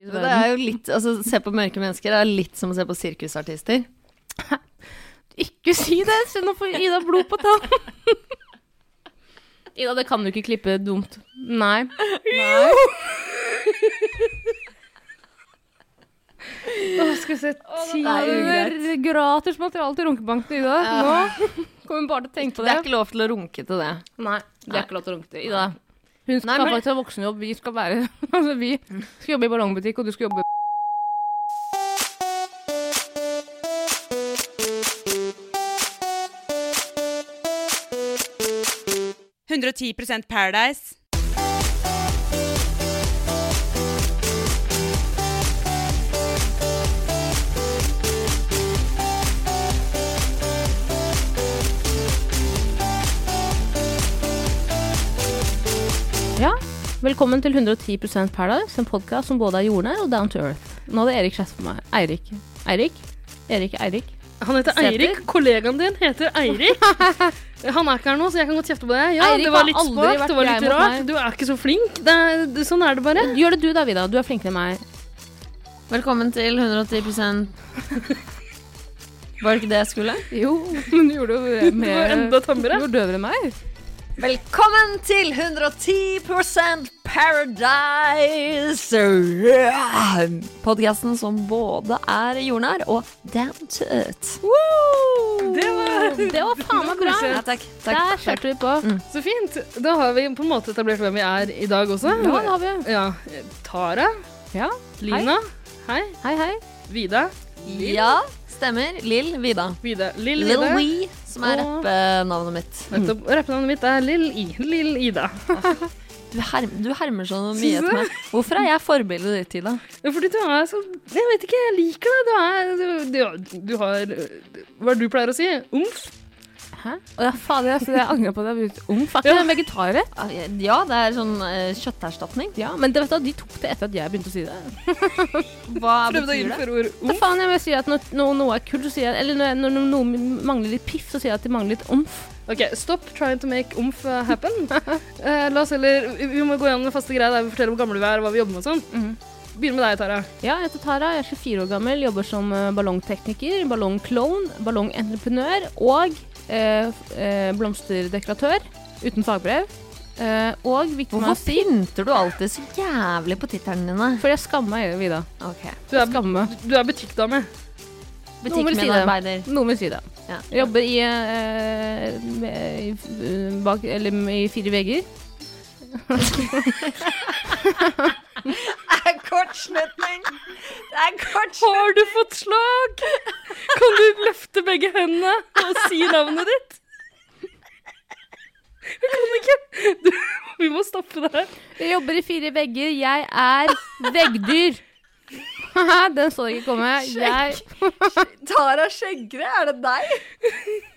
Det er jo litt Altså, se på mørke mennesker er litt som å se på sirkusartister. Ikke si det, så nå får Ida blod på tann. Ida, det kan du ikke klippe dumt. Nei. Nei. Nå skal vi se ti det er. Gratis materiale til runkebanken, Ida. Nå kommer hun bare til å tenke på Det det. er ikke lov til å runke til det. Nei, det er ikke lov til å runke til. Ida. Hun skal Nei, men- faktisk ha voksenjobb. Vi skal være Altså, vi skal jobbe i ballongbutikk, og du skal jobbe 110% Paradise. Velkommen til 110% Paradise, en podkast som både er jordnær og down to earth. Nå hadde Erik kjeft på meg. Eirik. Eirik? Erik Eirik. Han heter Eirik. Kollegaen din heter Eirik. Han er ikke her nå, så jeg kan godt kjefte på deg. Ja, Eirik det var litt spakt, det var litt rart. Du er ikke så flink. Det er, det, sånn er det bare. Gjør det du da, Vida. Du er flinkere enn meg. Velkommen til 110% Var det ikke det jeg skulle? Jo, men du gjorde jo Du var enda tammere. Du var døvere enn meg. Velkommen til 110% Paradise! Podkasten som både er jordnær og down to earth. Det var Det var faen meg bra. Ja, takk. takk, Der kjørte vi på. så fint. Da har vi på en måte etablert hvem vi er i dag også. Ja, det har vi. Ja. Tara. Ja. Lina. Hei. Hei, hei. Vida. Ja, stemmer. Lill Vida. Vida. Lil, Lil Vida. We, som er Og- rappenavnet mitt. Nettopp. Rappenavnet mitt er Lill I. Lill Ida. Du, herm, du hermer så mye etter meg. Hvorfor er jeg forbildet ditt, Ida? Fordi du er så Jeg vet ikke, jeg liker deg. Du er Du, du, du har Hva er det du pleier å si? Umf? Hæ? Å ja, fader, altså, jeg angrer på at jeg har blitt Ung. Faktisk, Ja. en vegetarrett. Ja, det er sånn eh, kjøtterstatning. Ja, men det, vet du, hva, de tok det etter at jeg begynte å si det. Hva Prøvde å betyr det? innføre ord Hva umf. faen, jeg vil si at når, når noe er kult, så sier jeg Eller når, når noe mangler litt piff, så sier jeg at det mangler litt omf. Ok, stop trying to make umf uh, happen. Eh, la oss heller Vi vi må gå gjennom den faste greia der vi forteller hvor gamle vi er og hva vi jobber med og sånn. Mhm. Begynn med deg, Tara. Ja, jeg heter Tara, jeg er 24 år gammel, jobber som eh, ballongtekniker, ballongklovn, ballongentreprenør og eh, eh, blomsterdekoratør uten fagbrev. Eh, og viktig meg Hvorfor si pynter du alltid så jævlig på titlene dine? Fordi jeg skammer meg, Vida. Okay. Du er, Skamme. du er butikkdame. Noen vil si det. Butikkmedarbeider. Noen vil si det. Ja. Jeg jobber i, eh, med- i, bak, eller i fire vegger. Kortslutning! Det er kortslutning! Har du fått slag? Kan du løfte begge hendene og si navnet ditt? Jeg kan ikke. Du, vi må stoppe det her. Jeg jobber i fire vegger. Jeg er veggdyr. Den så jeg ikke komme. Jeg, Tara Skjeggre, er det deg?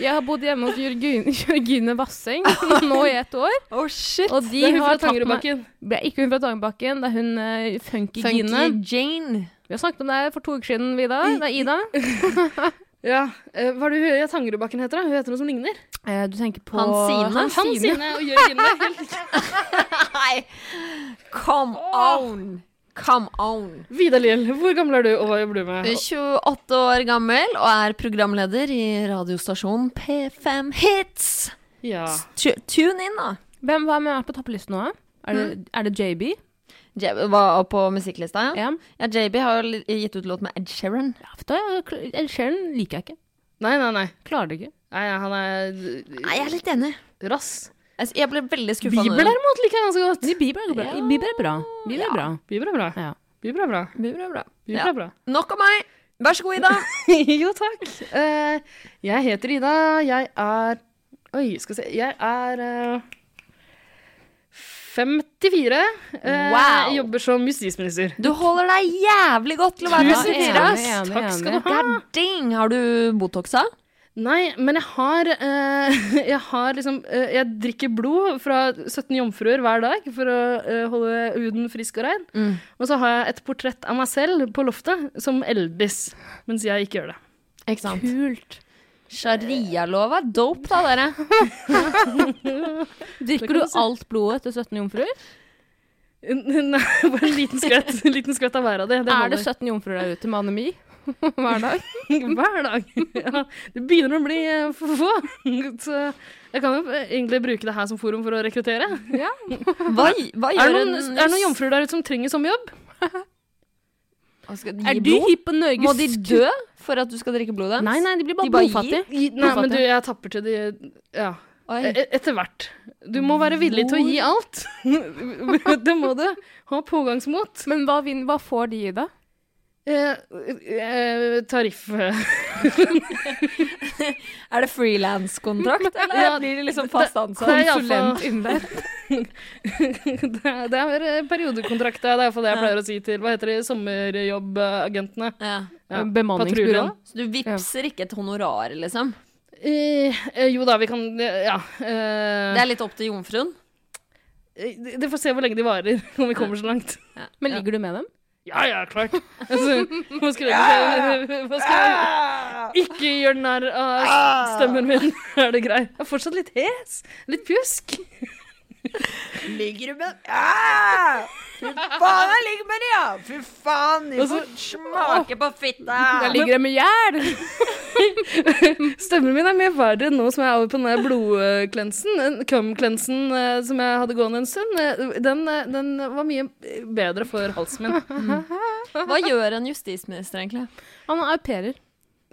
Jeg har bodd hjemme hos Jørgine, Jørgine Vasseng nå i ett år. Oh shit. Og de Det er hun har fra Tangerudbakken. Ikke hun fra Tangerudbakken, det er hun uh, Funky Gine. Funky Jane. Vi har snakket om det for to uker siden, Vida. Det er Ida. Ja, eh, Hva er det hun- ja, Tangerudbakken heter? da? Hun heter noe som ligner. Eh, du tenker på Hansine? Hansine. Hansine og Jørgine. Nei! Come on! Come on. Vidar Lill, hvor gammel er du, og hva jobber du med? 28 år gammel og er programleder i radiostasjonen P5 Hits. Ja. T Tune in, da. Hvem var med på tappelisten nå? Er det, er det JB? J var på musikklista, ja? Ja. Ja, JB har jo gitt ut låt med Ed Sheeran. ja du, Ed Sheeran liker jeg ikke. Nei, nei, nei. Klarer det ikke. nei han er Nei, jeg er litt enig. rass. Jeg jeg ble veldig skuffa Bieber derimot liker jeg ganske godt. Bieber er bra. Ja. Bieber er bra. Bieber er bra. Bieber er bra. Ja. Bieber er bra. Bieber er bra. Bieber er bra. Nok om meg. Vær så god, Ida. jo, takk. Uh, jeg heter Ida. Jeg er Oi, skal vi se. Jeg er uh, 54. Uh, Wow. Jobber som justisminister. Du holder deg jævlig godt til å være Tusen 54. takk. skal du ha. Dang. Har du Botoxa? Nei, men jeg har eh, Jeg har liksom eh, Jeg drikker blod fra 17 jomfruer hver dag for å eh, holde huden frisk og rein. Mm. Og så har jeg et portrett av meg selv på loftet som eldes, mens jeg ikke gjør det. Ikke sant? Kult. Sharia-lov er dope, da, dere. Drikker du alt blodet til 17 jomfruer? Nei, bare en liten skvett, en liten skvett av hver av de. Det Er det 17 jomfruer der ute med anemi hver dag? Hver dag. Ja, det begynner å bli eh, for få. Så jeg kan jo egentlig bruke det her som forum for å rekruttere. Ja. Hva, hva Er gjør det noen, er noen jomfruer der ute som trenger sommerjobb? jobb? skal de Er du hypp på Norges Må de dø for at du skal drikke blodet deres? Nei, nei, de blir bare De bare blodfattige. Gi, Nei, men du, jeg tapper til de Ja. Oi. E- Etter hvert. Du må være villig til å gi alt. det må du. Ha pågangsmot. Men hva, hva får de i det? Eh, eh, tariff Er det frilanskontrakt, eller Ja, blir det liksom fast det ansatt? Konsulent innen der. det, er, det periodekontrakt. Det er iallfall det jeg pleier å si til Hva heter de sommerjobbagentene? Ja. Ja, Bemanningsbyrå. Så du vippser ikke et honorar, liksom? Eh, eh, jo da, vi kan Ja. eh, Det er litt opp til jomfruen? det det får se hvor lenge de varer, om vi kommer så langt. Men ligger du med dem? Ja, ja, klart. Altså, hva skal jeg skal Ikke gjør narr av stemmen min, er det grei? Jeg er fortsatt litt hes. Litt pjusk. Ligger du med Ja! Fy faen, jeg ligger med det, ja! Fy faen, de får smake på fitta! Der ligger de med gjær! Stemmen min er mye verre nå som jeg er over på den blodklensen. Den Cum-klensen eh, som jeg hadde gående en stund. eh, Den, eh, den var mye bedre for halsen min. Hva gjør en justisminister, egentlig? Han er au pairer.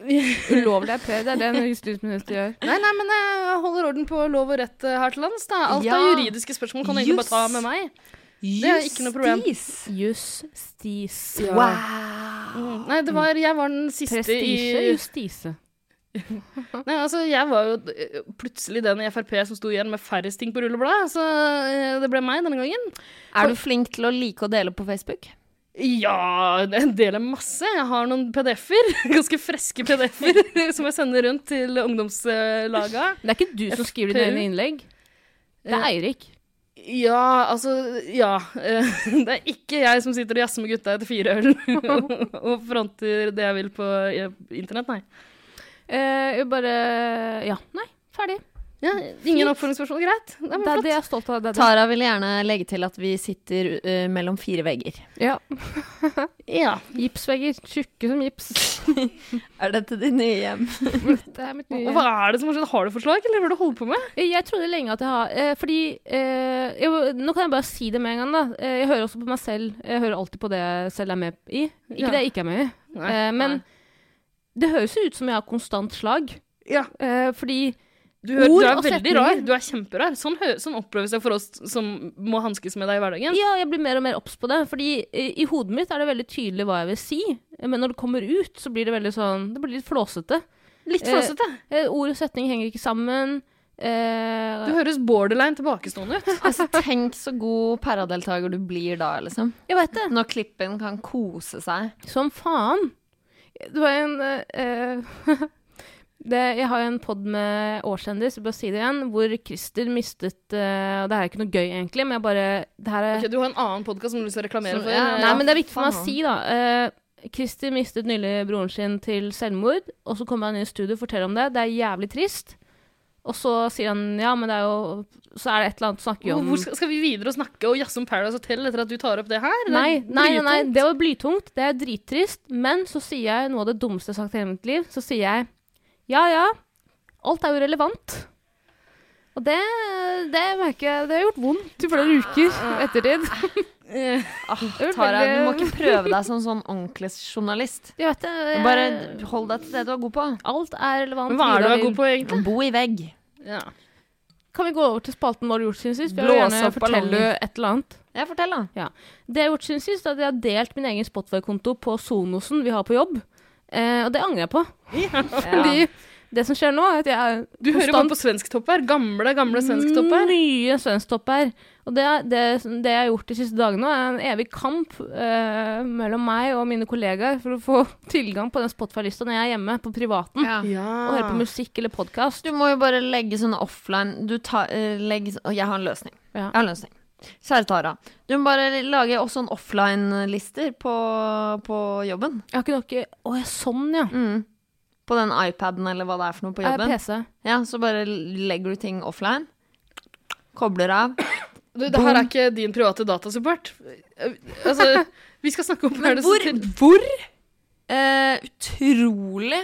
Ulovlig er det er det en justisminister gjør. Nei, nei, men jeg holder orden på lov og rett eh, her til lands. Da. Alt Ja. av juridiske spørsmål kan du egentlig bare ta med meg. Det er ikke noe problem. Justis. Justis. Wow. Mm. Nei, det var, jeg var den siste Prestige, i justise. Nei, altså, jeg var jo eh, plutselig den i Frp som sto igjen med færrest ting på rullebladet, så eh, det ble meg denne gangen. Er du flink til å like å dele på Facebook? Ja, en del er masse. Jeg har noen PDF-er, ganske freske PDF-er, som jeg sender rundt til ungdomslaga. Det er ikke du som skriver dine egne innlegg. Det er Eirik. Ja, altså Ja. eh, Det er ikke jeg som sitter og jazzer med gutta etter fire øl og fronter det jeg vil på eh, internett, nei. Uh, bare Ja, nei, ferdig. Ja, ingen oppfølgingsspørsmål, greit. Det er Det er det jeg er stolt av. Det er det. Tara vil gjerne legge til at vi sitter uh, mellom fire vegger. Ja. Ja. Gipsvegger. Tjukke som gips. Er dette ditt nye hjem? Dette er mitt Og hjem. Hva er det som har skjedd? Har du forslag, eller hva er det du holder på med? Jeg trodde lenge at jeg har eh, Fordi eh, jeg, Nå kan jeg bare si det med en gang, da. Eh, jeg hører også på meg selv. Jeg hører alltid på det jeg selv er med i. Ikke Ja. det jeg ikke er med i. Nei. Eh, men det høres jo ut som jeg har konstant slag. Ja. Fordi Du, hører, Ord du er og veldig setninger. rar. Du er kjemperar. Sånn, sånn oppleves det for oss som må hanskes med deg i hverdagen. Ja, jeg blir mer og mer obs på det. Fordi i, i hodet mitt er det veldig tydelig hva jeg vil si. Eh, Men når det kommer ut, så blir det veldig sånn Det blir litt flåsete. Litt Eh, flåsete. Eh, ord og setning henger ikke sammen. Eh, Du høres borderline tilbakestående ut. Altså, tenk så god paradeltaker du blir da, liksom. jeg vet det. Når klippen kan kose seg. Som faen. Det var en eh, det, Jeg har jo en pod med årskjendis, bare si det igjen, hvor Christer mistet uh, det er ikke noe gøy, egentlig, men jeg bare det her er, Ok, du har en annen podkast som du å reklamere som, for. ja, Nei, men det er viktig for meg å si, da. Uh, Christer mistet nylig broren sin til selvmord, og så kommer han inn i studio og forteller om det. Det er jævlig trist. Og så sier han ja, men det er jo Så er det et eller annet å snakke om hvor skal, skal vi videre og snakke og jazze om Paradise Hotel etter at du tar opp det her? Det Nei, nei, nei, nei, det var blytungt. Det er drittrist. Men så sier jeg noe av det dummeste jeg har sagt i hele mitt liv. Så sier jeg ja, ja, alt er jo relevant. Og det, det merker jeg Det har gjort vondt i flere uker ettertid. Ah, Tara, du må ikke prøve deg som sånn ordentlig journalist. Jeg vet det. jeg- Bare hold deg til det du er god på. Alt er relevant. Men hva er det du er god på, egentlig? Bo i vegg. Ja. Kan vi gå over til spalten Hva har du gjort siden sist? Blåse opp ballonger. et eller annet. Ja, fortell, da. Det jeg har gjort siden sist, er at jeg har delt min egen Spotify-konto på Sonosen vi har på jobb. Eh, og det angrer jeg på. Fordi det som skjer nå, er at jeg er Du hører bare på svensktopper. Gamle, gamle svensktopper. Nye svensktopper. Og det, det, det jeg har gjort de siste dagene, er en evig kamp eh, mellom meg og mine kollegaer for å få tilgang på den Spotify-lista når jeg er hjemme på privaten Ja. Ja. og hører på musikk eller podkast. Du må jo bare legge sånne offline Du tar uh, legge, Jeg har en løsning. Ja. Jeg har en løsning. Kjære Tara. Du må bare lage også en offline-lister på, på jobben. Jeg har ikke noe Å ja, sånn, ja. Mm. På den iPaden eller hva det er for noe på jobben. Jeg er. PC. Ja, Så bare legger du ting offline. Kobler av. Du, det her er ikke din private datasupport. Altså, vi skal snakke om Men hvor, hvor uh, utrolig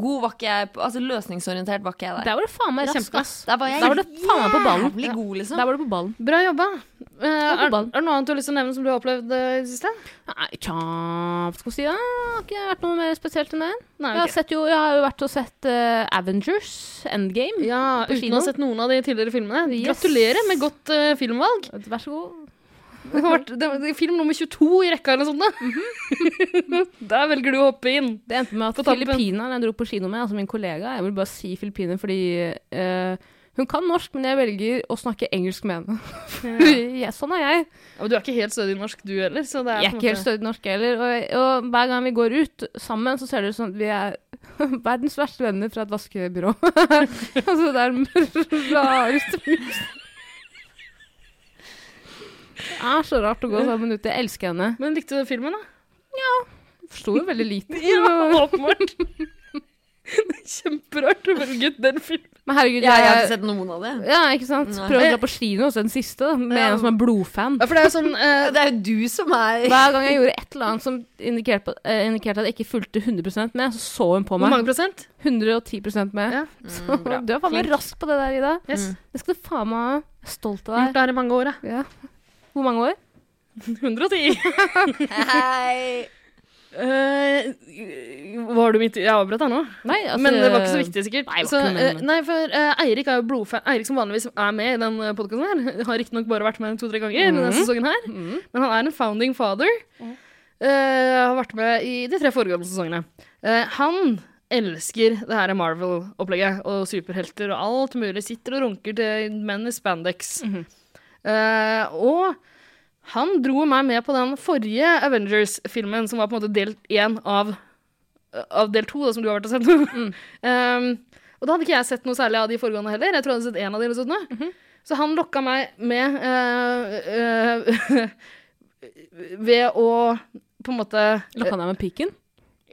god var ikke jeg Altså løsningsorientert var ikke jeg der. Der var du faen meg rask, ass. Der var jeg Der var du faen meg på ballen. Ja. god, liksom. Der var du på ballen. Bra jobba. Uh, er, er det noe annet du har lyst til å nevne som du har opplevd eh, i det siste? Nei, tja, skal vi si det. Har ikke vært noe mer spesielt enn det. Nei, Jeg har, sett jo, jeg har jo vært og sett uh, Avengers Endgame. Ja, uten kino. å ha sett noen av de tidligere filmene. Yes. Gratulerer med godt uh, filmvalg. Vær så god. Film nummer 22 i rekka eller noe sånt. Da. Der velger du å hoppe inn. Det endte med at. Filippineren jeg dro på kino med, altså min kollega Jeg vil bare si Filippiner fordi uh, hun kan norsk, men jeg velger å snakke engelsk med henne. ja, sånn er jeg. Ja, men du er ikke helt stødig norsk, du heller. Så det er Jeg er ikke helt stødig norsk heller. Og, og hver gang vi går ut sammen, så ser det ut som vi er verdens verste venner fra et vaskebyrå. altså, det er rareste mus. Det er så rart å gå sammen ute. Jeg elsker henne. Men likte du filmen, da? Ja. Forsto jo veldig lite. Ja, åpenbart. Det er kjemperart å velge ut den filmen. Men herregud, Ja, jeg har ikke sett noen av det. ja, ikke sant? Nei. Prøv å dra på kino og se den siste, da, med Ja. en som er blodfan. Ja, for det er jo sånn uh, Det er jo du som er Hver gang jeg gjorde et eller annet som indikerte, på, uh, indikerte at jeg ikke fulgte 100 med, så så hun på meg. Hvor mange prosent? 110 med. Ja. Så, Mm, du er faen meg rask på det der, Ida. Yes. Det skal du faen meg ha. Jeg er stolt av Gjort det her i mange år, jeg. Ja. Hvor mange år? 110. Hei. Uh, var du midt Jeg avbrøt deg nå. Nei, altså Men det var ikke så viktig, sikkert. Nei, så, uh, nei, for uh, Eirik er jo blodfan. Eirik som vanligvis er med i den podkasten her, har riktignok bare vært med to-tre ganger denne Mhm. sesongen her. Mm. Men han er en founding father. Eh, har vært med i de tre foregående sesongene. Eh, han elsker det her Marvel-opplegget og superhelter og alt mulig. Sitter og runker til menn i spandex. Mhm. Eh, og han dro meg med på den forrige Avengers-filmen, som var på en måte del én av, av del to, da, som du har vært og sett. um, og da hadde ikke jeg sett noe særlig av de foregående heller. Jeg tror jeg hadde sett én av de eller sånt. nå. Så han lokka meg med uh, uh, ved å på en måte Lokka deg med piken?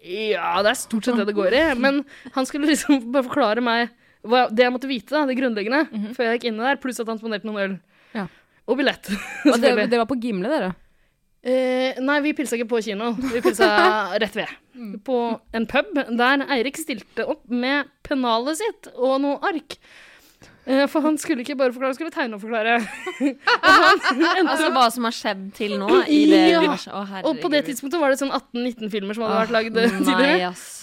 Ja, det er stort sett det det går i. Men han skulle liksom bare forklare meg hva, det jeg måtte vite, da, det grunnleggende, før jeg gikk inn der, pluss at han spanderte noen øl. Ja. Og billett. Og det, det var på Gimle, dere? Eh, nei, vi pilsa ikke på kino. Vi pilsa rett ved. På en pub der Eirik stilte opp med pennalet sitt og noe ark. Eh, for han skulle ikke bare forklare, han skulle tegne og forklare. og, han endte Altså hva som har skjedd til nå i det Ja. Å, og på det tidspunktet var det sånn 18-19 filmer som hadde vært lagd eh, tidligere. ass.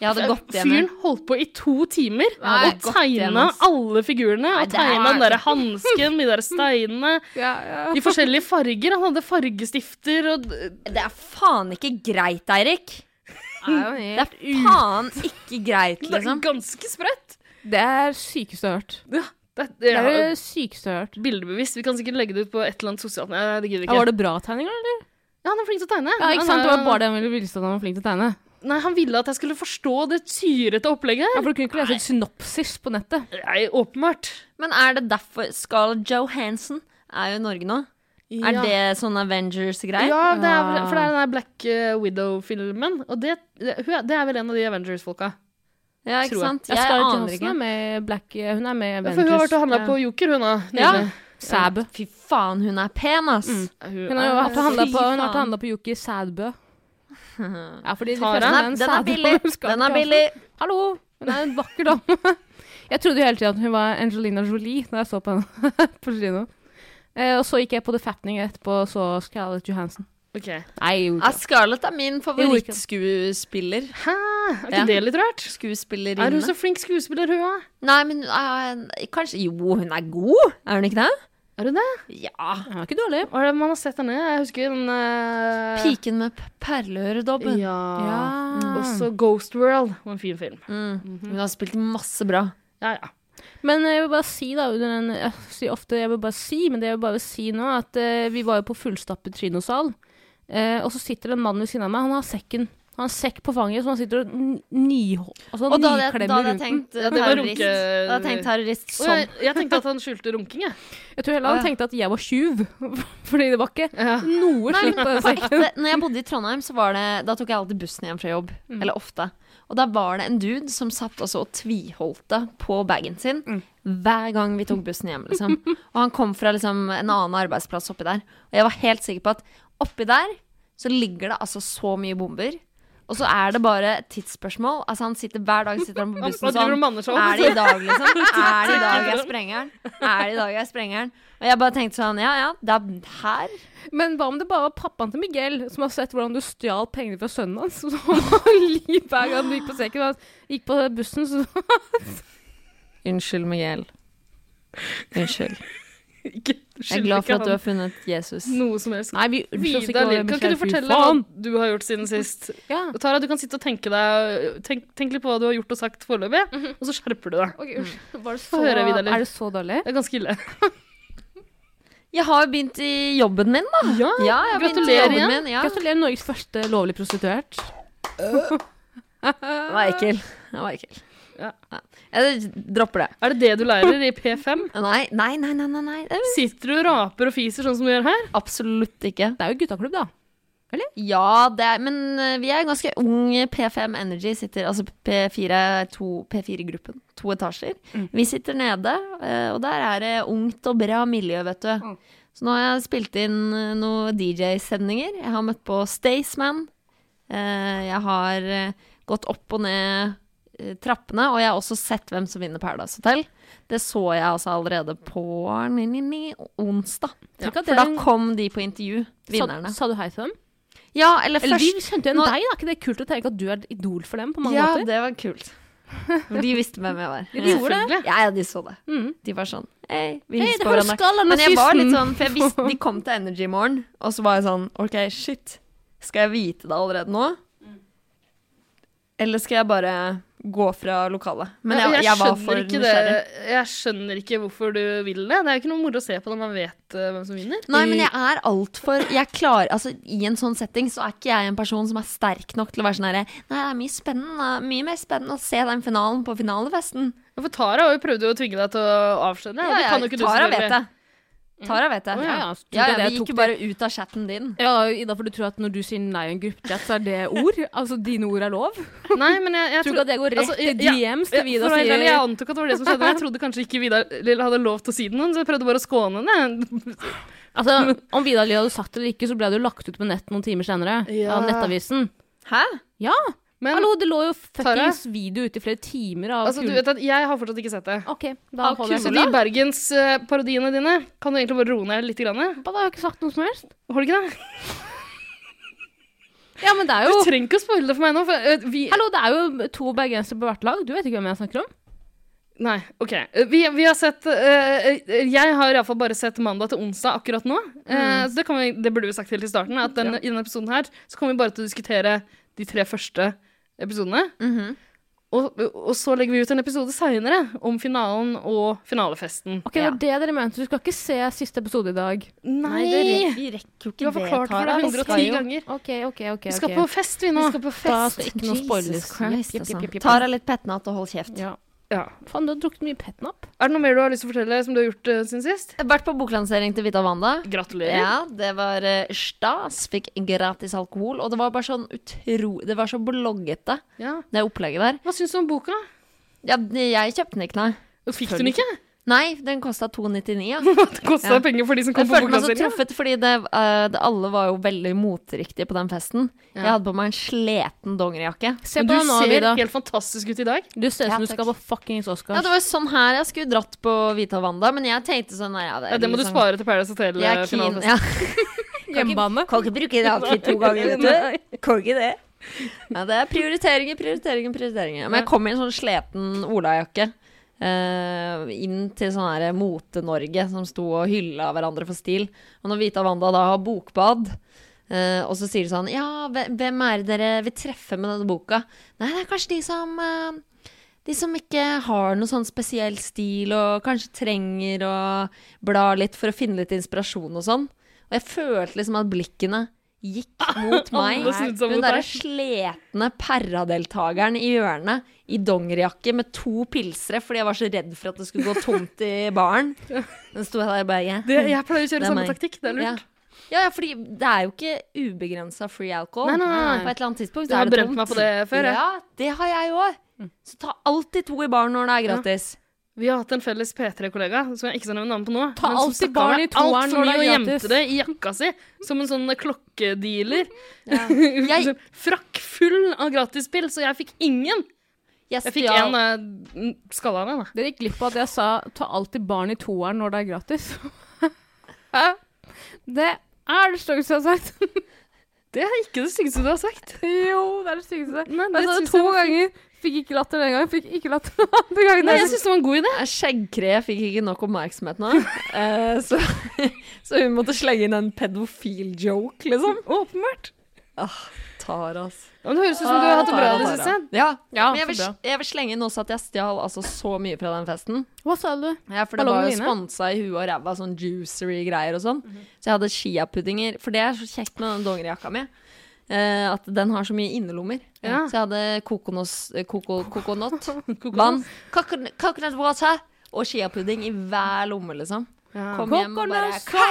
Jeg hadde gått Fyren holdt på i to timer Nei, og tegna alle figurene. Nei, Og tegna den derre hansken, de der steinene, Ja, ja. i forskjellige farger. Han hadde fargestifter og Det er faen ikke greit, Eirik. Det er faen ikke greit, Det er liksom. ganske sprøtt. Det er sykeste jeg har hørt. Ja, det, det, Det er det sykeste jeg har hørt. bildebevisst. Vi kan sikkert legge det ut på et eller annet sosialt Nei, det gidder vi Ja, var det bra tegninger, eller? Ja, han er flink til å tegne. Ja, ikke sant? Det var bare det han ville vise at han var flink til å tegne. Nei, han ville at jeg skulle forstå det syrete opplegget Ja, for du kunne ikke lese et synopsis på nettet. Nei, åpenbart. Men er det derfor Scarlett Johansson er jo i Norge nå? Er det sånn Avengers-greier? Ja, det er, for det er den der Black eh, Widow-filmen. Og det, det, er- det er vel en av de Avengers-folka. Ja, ikke sant? jeg. Jeg aner ikke. er med Black Hun er med i Ja, Avengers. for hun har vært og handla Ja. på Joker, hun da. Ja. Sæbø. Fy faen, hun er pen, ass. Mm. Hun Hun har jo vært og handla på, på Joker Sædbø. Ja, fordi de Tara? Den den er billig. Den er billig. Hallo! Hun er en vakker dame. Jeg trodde jo hele tiden at hun var Angelina Jolie da jeg så på henne på kino. Eh, og så gikk jeg på The Fatning etterpå og så Scarlett Johansson. Okay. Nei, det. Scarlett er min favorittskuespiller. Hæ? Er ikke Ja. det litt rart? Er hun så flink skuespiller, hun òg? Nei, men er, kanskje Jo, hun er god, er hun ikke det? Er du det? Ja. Den var ikke dårlig. Hva er det man har sett henne? Jeg husker den uh... Piken med perleøredobben. Ja. Ja. Også Ghost World var en fin film. Mm. Hun har spilt masse bra. Ja, ja. Men jeg vil bare si, da den, Jeg sier ofte jeg vil bare si, men det jeg vil bare si nå, at uh, vi var jo på fullstappet kinosal. uh, og så sitter det en mann ved siden av meg. Han har sekken. Han har en sekk på fanget som han sitter og ni, altså, Og da hadde jeg, da hadde jeg tenkt eh, Ja, det var terrorist. Da hadde jeg tenkt terrorist sånn. jeg, jeg tenkte at han skjulte runking, jeg. Jeg tror heller han tenkte at jeg var tjuv. Fordi det var ikke Ja. noe slipp på den sekken. når jeg bodde i Trondheim, så var det Da tok jeg alltid bussen hjem fra jobb. Mm. Eller ofte. Og da var det en dude som satt også og tviholdte på bagen sin Mm. hver gang vi tok bussen hjem, liksom. Og han kom fra liksom en annen arbeidsplass oppi der. Og jeg var helt sikker på at oppi der så ligger det altså så mye bomber. Og så er det bare et tidsspørsmål. Altså Han sitter hver dag sitter han på bussen han sånn. Er det i dag, liksom? Er det i dag jeg sprenger den? Er det i dag jeg sprenger den? Og jeg bare tenkte sånn, ja ja, det er her. Men hva om det bare var pappaen til Miguel som har sett hvordan du stjal pengene fra sønnen hans? Så han liv hver gang du gikk på sekken. og Gikk på bussen, så Unnskyld, Miguel. Unnskyld. Ikke, Jeg er glad for at du har funnet Jesus. Noe som helst. Nei, vi unnskyld oss ikke, Lill, kan ikke du fortelle hva du har gjort siden sist? Ja. Tara, du kan sitte og tenke deg Tenk, tenk litt på hva du har gjort og sagt foreløpig, og så skjerper du deg. Okay, Få høre, Vidar er det så dårlig? Det er ganske ille. Jeg har begynt i jobben min, da. Ja, Ja, jeg har begynt i gratulerer igjen. min. Ja. Gratulerer, Norges første lovlig prostituert. Det var ekkel. Det var ekkel. Ja. Ja. Jeg dropper det. Er det det du lærer i P5? Nei, nei, nei, nei. nei. Er Sitter du og raper og fiser sånn som du gjør her? absolutt ikke. Det er jo guttaklubb, da. Ja, det er, men eh, vi er ganske ung. P5 Energy sitter Altså P4 to- P4-gruppen. To etasjer. Vi sitter nede, eh, og der er det ungt og bra miljø, vet du. Mm. Så nå har jeg spilt inn eh, noen DJ-sendinger. Jeg har møtt på Staysman. Jeg har gått opp og ned trappene, og jeg har også sett hvem som vinner Paradise Hotel. Det så jeg altså allerede på ni, ni, ni, onsdag. Ja, For da er kom de på intervju, vinnerne. Sa, sa du hei til dem? Ja, eller Eller først de kjente igjen deg, da. Er ikke det kult å tenke at du er idol for dem på mange Ja, måter? det var kult. For de visste hvem jeg var. De gjorde det. Ja, ja, de så det. Mm. De var sånn Hei, vi hilser på hverandre. Men jeg var litt sånn, for jeg visste de kom til Energy i morgen, og så var jeg sånn OK, shit. Skal jeg vite det allerede nå? Eller skal jeg bare gå fra lokalet? Men jeg, jeg, jeg var for nysgjerrig. det. Jeg skjønner ikke hvorfor du vil det. Det er jo ikke noe moro å se på når man vet uh, hvem som vinner. Nei, men jeg er altfor Altså, i en sånn setting så er ikke jeg en person som er sterk nok til å være sånn herre Nei, det er mye spennende Mye mer spennende å se den finalen på finalefesten. For Tara prøvde jo å tvinge deg til å avsløre. Ja, du Tara vet det. Tara vet det. Oh, ja, ja. Ja, ja, vi gikk jo bare ut av chatten din. Ja, Ida, for du tror at når du sier nei i en gruppechat, så er det ord? Altså dine ord er lov? Nei, men jeg, jeg Tror ikke at det går rett altså, i ja, DMs til Vida sier Jeg antok at det var det som skjedde. men Jeg trodde kanskje ikke Vidar hadde lov til å si det noen, så jeg prøvde bare å skåne henne. Altså, Om Vidar Lill hadde sagt det eller ikke, så ble det jo lagt ut på nett noen timer senere. Ja. Av Nettavisen. Hæ? Ja! Men Hallo, det lå jo fuckings video ute i flere timer av altså, du vet at jeg har fortsatt ikke sett det. OK, da holder jeg Så de bergensparodiene Bergens-parodiene dine, kan du egentlig bare roe ned litt? Grann? Hva, da har jeg ikke sagt noe som helst. Har du ikke det? Ja, men det er jo... Du trenger ikke å spoile det for meg nå. For, uh, vi, Hallo, det er jo to bergensere på hvert lag. Du vet ikke hvem jeg snakker om? Nei, OK. Eh, Vi, vi har sett uh, Jeg har iallfall bare sett mandag til onsdag akkurat nå. Eh, så det, kan vi, det burde vi sagt helt i starten. At den, I denne episoden her så kommer vi bare til å diskutere de tre første episodene. Mhm. Og, og så legger vi ut en episode seinere om finalen og finalefesten. Ok, Det var det dere mente. Du skal ikke se siste episode i dag. Nei! det vi rekker jo Du har ikke det, forklart for Tara. det Vi skal 110 ganger. Okay, okay, okay, Vi skal på fest, vi nå. Vi skal på Da fest. skal ikke noe Jesus. Christ, Jepp, altså. Tara litt petnat og hold kjeft. Ja. Ja. Faen, du har drukket mye petnap. Er det noe mer du har lyst til å fortelle som du har gjort uh, siden sist? Jeg har vært på boklansering til Vita Wanda. Gratulerer. Ja, det var uh, stas. Fikk gratis alkohol. Og det var bare sånn utro... Det var så bloggete, Ja. det opplegget der. Hva syns du om boka? Ja, jeg kjøpte den ikke, nei. Fikk du den ikke? Nei, den kosta 299, ja. Det kosta Ja. penger for de som Jeg kom på følte meg så truffet, fordi det, uh, det, alle var jo veldig moteriktige på den festen. Ja. Jeg hadde på meg en sleten dongerijakke. Se på du deg nå, ser Vida. helt fantastisk ut i dag. Du ser ut Ja, som du skal på fuckings Oscar. Ja, det var sånn her jeg skulle dratt på Vita Wanda, men jeg tenkte sånn nei, ja, det, er Ja, det må du liksom- spare til Paradise Jeg Hotel-finalen. ja. Hjemmebane. Kan ikke bruke det outfit to ganger, vet du. Kan ikke det. Ja, det er prioriteringer, prioriteringer, prioriteringer. Men jeg kom i en sånn sleten olajakke. Eh, inn til sånn her Mote-Norge som sto og hylla hverandre for stil. Og når Vita Wanda da har bokbad, uh, og så sier de sånn Ja, hvem er det dere vil treffe med denne boka? Nei, det er kanskje de som uh, de som ikke har noe sånn spesiell stil, og kanskje trenger å bla litt for å finne litt inspirasjon og sånn. Og jeg følte liksom at blikkene gikk mot meg. Hun derre sletne paradeltakeren i hjørnet i dongerijakke med to pilsere fordi jeg var så redd for at det skulle gå tomt i baren. Den sto der bare yeah. Det, jeg pleier å kjøre samme meg. taktikk. Det er lurt. ja, ja, fordi det er jo ikke ubegrensa free alcohol. Nei, nei, nei. På et eller annet tidspunkt så har er det brent tomt. meg på det før, Ja, Ja, det har jeg òg. Så ta alltid to i baren når det er gratis. Vi har hatt en felles P3-kollega som jeg ikke skal nevne navn på nå. Ta men som barn i toeren når og gjemte det i jakka si som en sånn klokkedealer. Jeg- Frakk full av gratispill, så jeg fikk ingen. Jeg Jeg fikk én en uh, skalla da. Dere gikk glipp av at jeg sa ta alltid barn i toeren når det er gratis. Hæ? det er det styggeste jeg har sagt. Det er ikke det styggeste du har sagt. jo, det er det styggeste. Nei, Jeg sa det to jeg ganger. Fikk ikke latter den gangen. Fikk ikke latter den andre gangen. Nei, jeg syns det var en god idé. Skjeggkre fikk ikke nok oppmerksomhet nå, eh, så, så hun måtte slenge inn en pedofil-joke, liksom. Åpenbart. Taras. Ja, men det høres ut som du har hatt det bra i det siste. Ja, Ja, men jeg vil, jeg vil slenge inn også at jeg stjal altså så mye fra den festen. Hva sa du? Ja, for det var jo sponsa i huet og ræva, sånn juicery-greier og sånn. Så jeg hadde chiapuddinger, for det er så kjekt med den dongerijakka mi. Uh, at den har så mye innerlommer. Ja. Så jeg hadde kokonos, eh, koko, kokonot vann, coconut, coconut water og chiapudding i hver lomme, liksom. Ja. Kom hjem og bare Ka!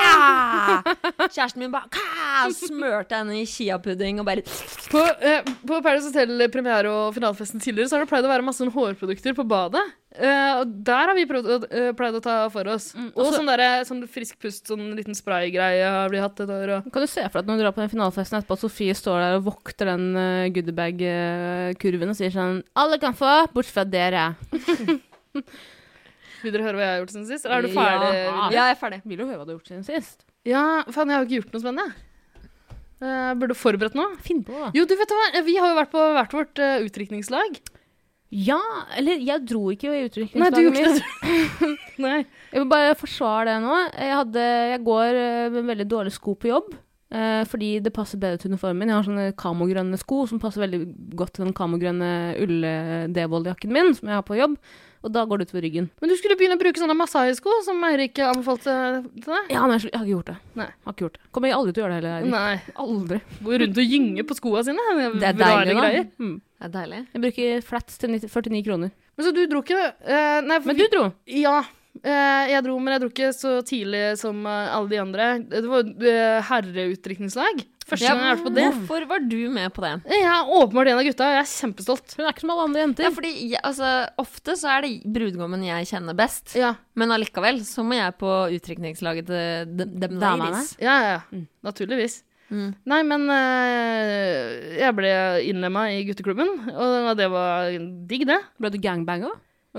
Kjæresten min bare Ka! Smørte henne i chiapudding og bare På, eh, på Paradise Hotel premiere- og finalefesten tidligere så har det pleid å være masse sånn hårprodukter på badet. Eh, og der har vi prøvd, eh, pleid å ta for oss. og sånn, der, sånn frisk pust, sånn liten spraygreie har vi hatt et år. Og Kan du se for deg at når du drar på den finalefesten etterpå, at Sofie står der og vokter den uh, goodiebag-kurven og sier sånn Alle kan få, bortsett fra dere. Vil dere høre hva jeg har gjort siden sist? Eller er du ferdig? Ja. Ja, jeg er ferdig. Vil du høre hva du har gjort siden sist? Ja, faen, jeg har jo ikke gjort noe spennende. Uh, burde forberedt noe. Finn på, da. Jo, du vet hva, vi har jo vært på hvert vårt uh, utdrikningslag. Ja, eller jeg dro ikke i du utdrikningslaget mitt. Nei. Jeg vil bare forsvare det nå. Jeg, hadde, jeg går eh, med veldig dårlige sko på jobb. Uh, fordi det passer bedre til uniformen min. Jeg har sånne kamogrønne sko som passer veldig godt til den kamogrønne ull-devold-jakken min som jeg har på jobb. Og da går det utover ryggen. Men du skulle begynne å bruke sånne Masai-sko som Eirik anbefalte til deg. Ja, men jeg, jeg har ikke gjort det. Nei. Har ikke gjort det. Kommer jeg aldri til å gjøre det heller. Eirik. Nei. Aldri. Går rundt og gynger på skoa sine. Det er deilig, da. Mm. Det er deilig. Jeg bruker flats til 49 kroner. Men så du dro ikke eh, Nei, for Men du vi- dro. Ja. Eh, jeg dro, men jeg dro ikke så tidlig som eh, alle de andre. Det var uh, herreutdrikningslag. Første Ja, gang jeg på det. Hvorfor var du med på det? Jeg er åpenbart en av gutta, jeg er kjempestolt. Hun er ikke som alle andre jenter. Ja, fordi jeg, altså, Ofte så er det brudgommen jeg kjenner best. Ja, Men allikevel så må jeg på utdrikningslaget til dem, de, de ladies. ja, ja. ja. Naturligvis. Mm. Nei, men eh, jeg ble innlemma i gutteklubben, og det var digg, det. Ble du gangbanga?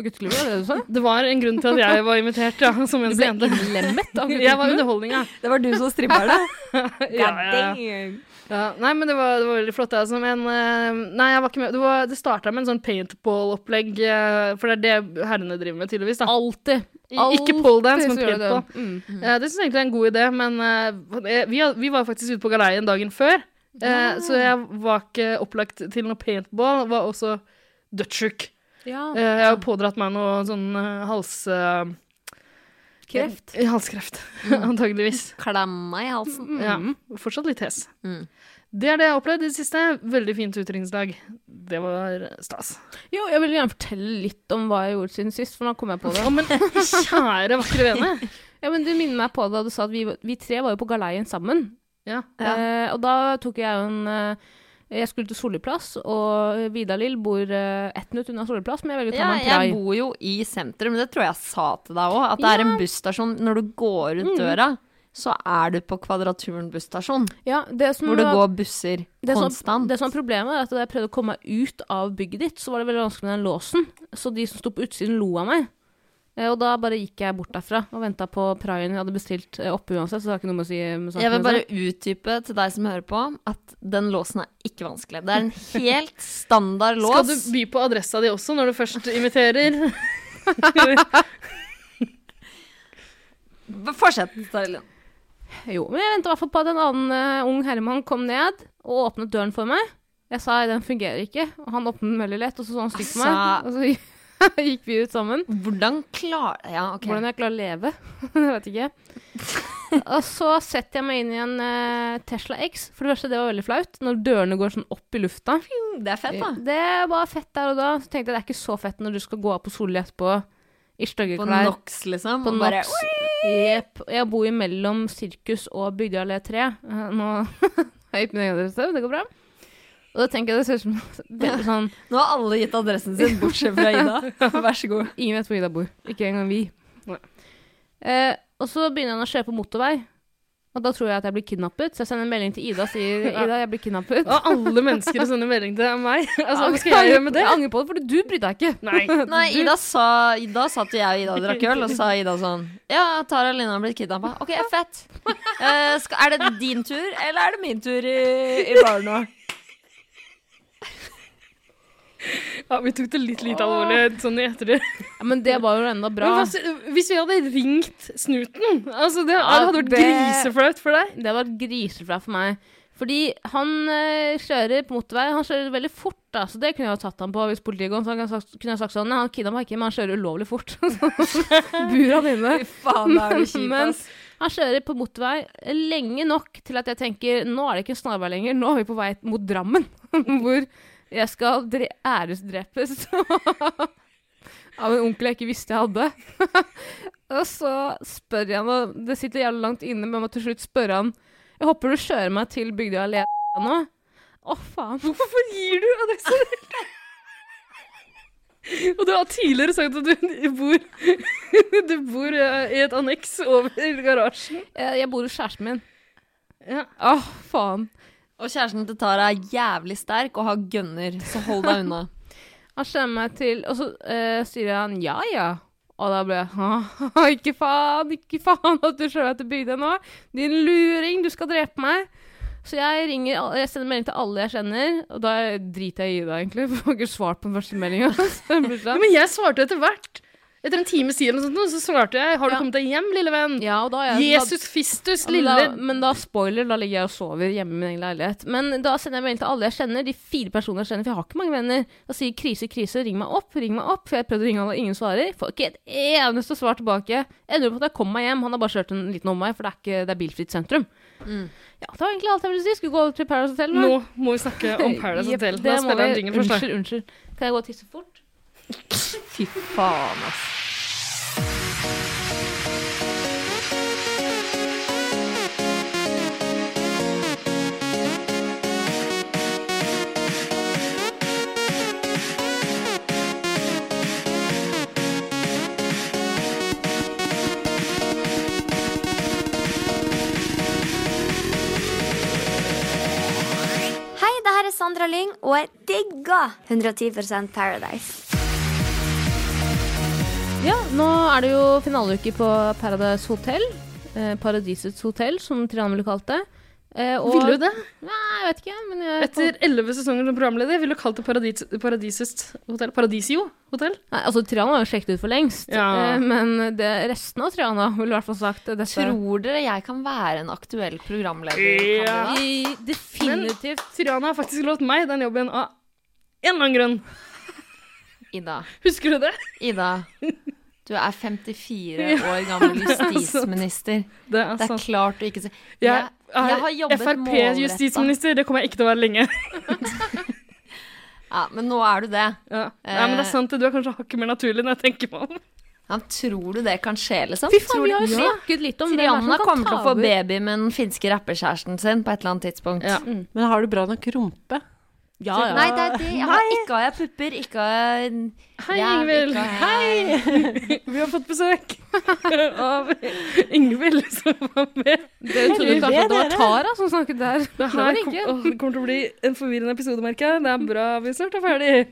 Gutteklubben, var det det du sa? Det var en grunn til at jeg var invitert, ja, som Du eneste ble innlemmet av Jeg var underholdninga. Det var du som strippa det? Ja, ja, ja. Ja, nei, men det var, det var veldig flott. Altså, men eh, Nei, jeg var ikke med. Det, var- det starta med en sånn paintball-opplegg, eh, for det er det herrene driver med, tydeligvis. da. Alltid. Ikke poledance, men paintball. det. Mm. Eh, det syns jeg egentlig er en god idé, men uh, vi, vi var faktisk ute på galeien dagen før. eh, Så jeg var ikke opplagt til noe paintball. Var også dødssjuk. Ja. Eh, jeg har pådratt meg noe sånn eh, hals... eh, Kreft. halskreft, antageligvis. Klemma i halsen. Ja, fortsatt litt hes. Mm. Det er det jeg har opplevd i det siste. Veldig fint utdrikningsdag. Det var stas. Jo, jeg vil gjerne fortelle litt om hva jeg gjorde siden sist, for nå kom jeg på det. Å, men kjære, vakre vene. Ja, men Du minner meg på det da du sa at vi, vi tre var jo på galeien sammen. Ja. Eh, og da tok jeg jo en eh, Jeg skulle til Solliplass, og Vidar-Lill bor eh, ett minutt unna Solliplass, men jeg velger å ta Ja, meg en jeg bor jo i sentrum, det tror jeg jeg sa til deg òg. At det er en busstasjon. Når du går ut døra, så er du på Kvadraturen busstasjon. Ja, det som Hvor det går busser det som, konstant. det som er problemet, er at da jeg prøvde å komme meg ut av bygget ditt, så var det veldig vanskelig med den låsen. Så de som sto på utsiden, lo av meg. Eh, Og da bare gikk jeg bort derfra og venta på praien jeg hadde bestilt eh, oppe uansett. Så det har ikke noe med å si med Jeg vil bare utdype til deg som hører på, at den låsen er ikke vanskelig. Det er en helt standard lås. Skal du by på adressa di også når du først inviterer? Fortsett, Tarilin. Jo, men jeg venta i hvert fall på at en annen uh, ung herremann kom ned og åpnet døren for meg. Jeg sa den fungerer ikke, og han åpnet den veldig lett, og så så han stygt på meg. Altså- Og så gikk vi ut sammen. Hvordan klar... Ja, OK. Hvordan jeg klarer å leve, jeg vet ikke. Og så setter jeg meg inn i en uh, Tesla X. For det første, det var veldig flaut. Når dørene går sånn opp i lufta. Det er fett, da. Det var fett der og da. Så tenkte jeg det er ikke så fett når du skal gå av på Solli etterpå i stygge På klær. NOx, liksom. På NOx. Jepp. Jeg bor mellom Sirkus og Bygdøyallé 3. Eh, Nå har jeg gitt min egen adresse, det går bra. Og da tenker jeg det ser ut som veldig sånn Nå har alle gitt adressen sin, bortsett fra Ida. Vær så god. Ingen vet hvor Ida bor. Ikke engang vi. Eh, og så begynner han å kjøre på motorvei. Og da tror jeg at jeg blir kidnappet, så jeg sender en melding til Ida og sier Ida, jeg blir kidnappet. Og alle mennesker sender melding til meg. Altså, hva skal jeg gjøre med det? Jeg angrer på det, for du brydde deg ikke. Nei. Nei, Ida sa Da satt jeg og Ida og drakk øl, og sa Ida sånn Ja, Tara og Lina har blitt kidnappa. Ok, fett. Eh, skal, er det din tur, eller er det min tur i, i baren nå? Ja, vi tok det litt lite alvorlig sånn i ettertid. Ja, men det var jo enda bra. Men hvis vi hadde ringt snuten altså det, Ja, det hadde vært det- griseflaut for deg. Det hadde vært griseflaut for meg. Fordi han øh, kjører på motorvei. Han kjører veldig fort, da, så det kunne jeg tatt ham på hvis politiet kom. Så han kunne sagt, kunne jeg sagt sånn Nei, han kidnappa ikke, men han kjører ulovlig fort. Bur han inne. Faen, det er jo kjipt, Men ass. han kjører på motorvei lenge nok til at jeg tenker nå er det ikke en snarvei lenger, nå er vi på vei mot Drammen. Hvor jeg skal dre æresdrepes av en onkel jeg ikke visste jeg hadde. og så spør jeg han, og det sitter jævlig langt inne, men jeg må til slutt spørre han Jeg håper du kjører meg til Bygdøy allé nå. Å, faen. Hvorfor gir du adressen? Og du har tidligere sagt at du bor, du bor eh, i et anneks over garasjen. Jeg, jeg bor hos kjæresten min. Ja. Å, faen. Og kjæresten til Tara er jævlig sterk og har gunner, så hold deg unna. Han kjenner meg til Og så uh, sier han ja, ja. Og da ble jeg «Haha, Ikke faen, ikke faen at du kjører meg til deg nå. Din luring, du skal drepe meg. Så jeg ringer, jeg sender melding til alle jeg kjenner, og da driter jeg i det, egentlig. For jeg har ikke svart på den første meldinga. Men jeg svarte etter hvert. Etter en time siden eller noe sånt, så svarte jeg 'Har du Ja. kommet deg hjem, lille venn?' Ja, jeg, Jesus Fistus, da, men, lille da, men da, spoiler, da ligger jeg og sover hjemme i min egen leilighet. Men da sender jeg melding til alle jeg kjenner, de fire personene jeg kjenner, for jeg har ikke mange venner. Da sier krise, krise, ring meg opp, ring meg opp. For jeg prøvde å ringe han, og ingen svarer. Får ikke et eneste svar tilbake. Ender opp med at jeg kommer meg hjem. Han har bare kjørt en liten omvei, for det er, ikke, det er bilfritt sentrum. Ja, det var egentlig alt jeg ville si. Skulle gå til Paradise Hotel nå? Nå må vi snakke om Paradise Hotel. Da spiller jeg en jingle først. Unnskyld, unnskyld. Kan jeg gå og tisse fort? Fy faen, ass. Sandra Lyng, og jeg digger 110 Paradise. Ja, nå er det jo finaleuke på Paradise Hotel. Eh, Paradisets hotell, som Triana ville kalt det. Eh, og- Vil du det? Nei, jeg vet ikke. Men jeg, Etter elleve sesonger som programleder ville du kalt det paradis, Paradisets hotell. Paradisio hotell? Nei, altså, Triana har jo sjekket ut for lengst. Ja. Eh, men det, resten av Triana ville i hvert fall sagt dette. Tror dere jeg kan være en aktuell programleder? Ja. I, definitivt. Triana har faktisk lovt meg den jobben av en eller annen grunn. Ida. Husker du det? Ida. Du er 54 år gammel justisminister. Det er Det er sant. klart du ikke ser Jeg Jeg, jeg har jobbet målretta. Frp-justisminister, det kommer jeg ikke til å være lenge. Ja, men nå er du det. Ja. Nei, men det er sant, du er kanskje hakket mer naturlig når jeg tenker på det. Ja, tror du det kan skje, liksom? Fy faen, vi har jo Ja. snakket litt om det Triana kan kommer til å få baby med den finske rapperkjæresten sin på et eller annet tidspunkt. Ja. Mm. Men har du bra nok rumpe? Ja, ja. Nei, det er det. Jeg har, ikke har jeg pupper, ikke har jeg Hei, ræv, Ingvild. Hei! Vi har fått besøk av Ingvild, som var med. Dere trodde Heldig kanskje at det var. Tara som snakket der. Det, Det her kom, å, det kommer til å bli en forvirrende episode, merker jeg. Det er bra vi snart er ferdig.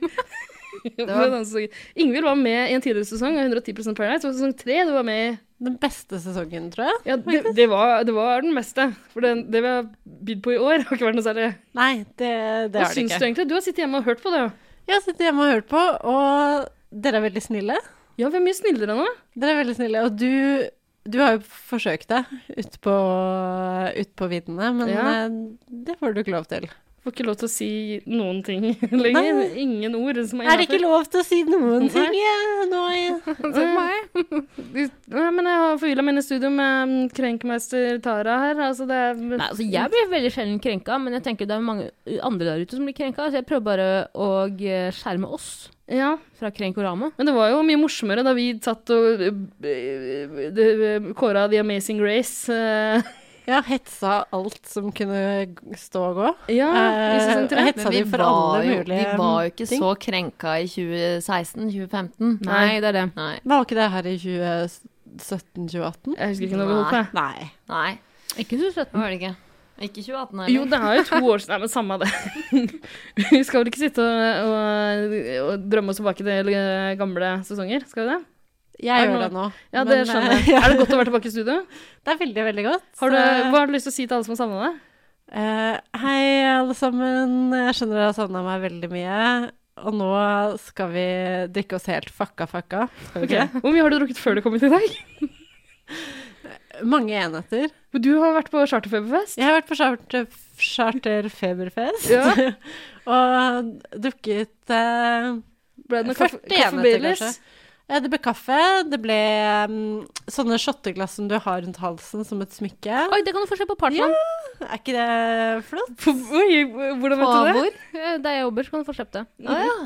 Med. Ingvild var med i en tidligere sesong av 110% Paradise, og sesong tre du var med i. Den beste sesongen, tror jeg. Ja, det, det, var, det var den meste. For det, det vi har bydd på i år, har ikke vært noe særlig. Nei, det, det Hva har det syns ikke. du egentlig? Du har sittet hjemme og hørt på det. Jeg har sittet hjemme og hørt på, og dere er veldig snille. Ja, vi er mye snillere nå. Dere er veldig snille, og du, du har jo forsøkt deg ut på, ut på viddene, men Ja. eh, det får du ikke lov til. Får ikke lov til å si noen ting lenger. Ingen ord som er Er det ikke lov til å si noen ting ja, nå? Se på meg. Nei, men jeg har forgylla mine studio med mm, krenkmester Tara her. Altså, det er Nei, altså Jeg blir veldig sjelden krenka, men jeg tenker det er mange andre der ute som blir krenka. Så jeg prøver bare å eh, skjerme oss Ja. fra krenkorama. Men det var jo mye morsommere da vi satt og uh, uh, kåra The Amazing Race. eh, Ja, hetsa alt som kunne stå og gå. ja, jeg Eh, hetsa de for alle jo, mulige vi var jo ikke ting. så krenka i 2016-2015. Nei, det er det. Nei. Var ikke det her i 2017-2018? Jeg husker ikke når vi holdt på. Nei. Nei, Ikke 2017. var det ikke. Ikke 2018 heller. Jo, det er jo to år siden. Nei, men samme det. vi skal vel ikke sitte og, og, og drømme oss tilbake til eh, gamle sesonger, skal vi det? Jeg gjør det nå. Ja, det Men, skjønner jeg. eh, Er det godt å være tilbake i studio? Det er veldig, veldig godt. Har du, hva har du lyst til å si til alle som har savna deg? Uh, hei, alle sammen. Jeg skjønner dere har savna meg veldig mye. Og nå skal vi drikke oss helt fucka fucka. Okay. Hvor mye har du drukket før du kom hit i dag? Mange enheter. Du har vært på charterfeberfest. Jeg har vært på charter, charterfeberfest Ja. og drukket eh, det noe 40 kaffe, kaffe enheter, kanskje. Ja, det ble kaffe. Det ble um, sånne shotteglass som du har rundt halsen som et smykke. Oi, det kan du få se på Partland. Er ikke det flott? Oi, hvordan vet du det? hvor? Eh, Der jeg jobber, så kan du få kjøpt det. Å ja.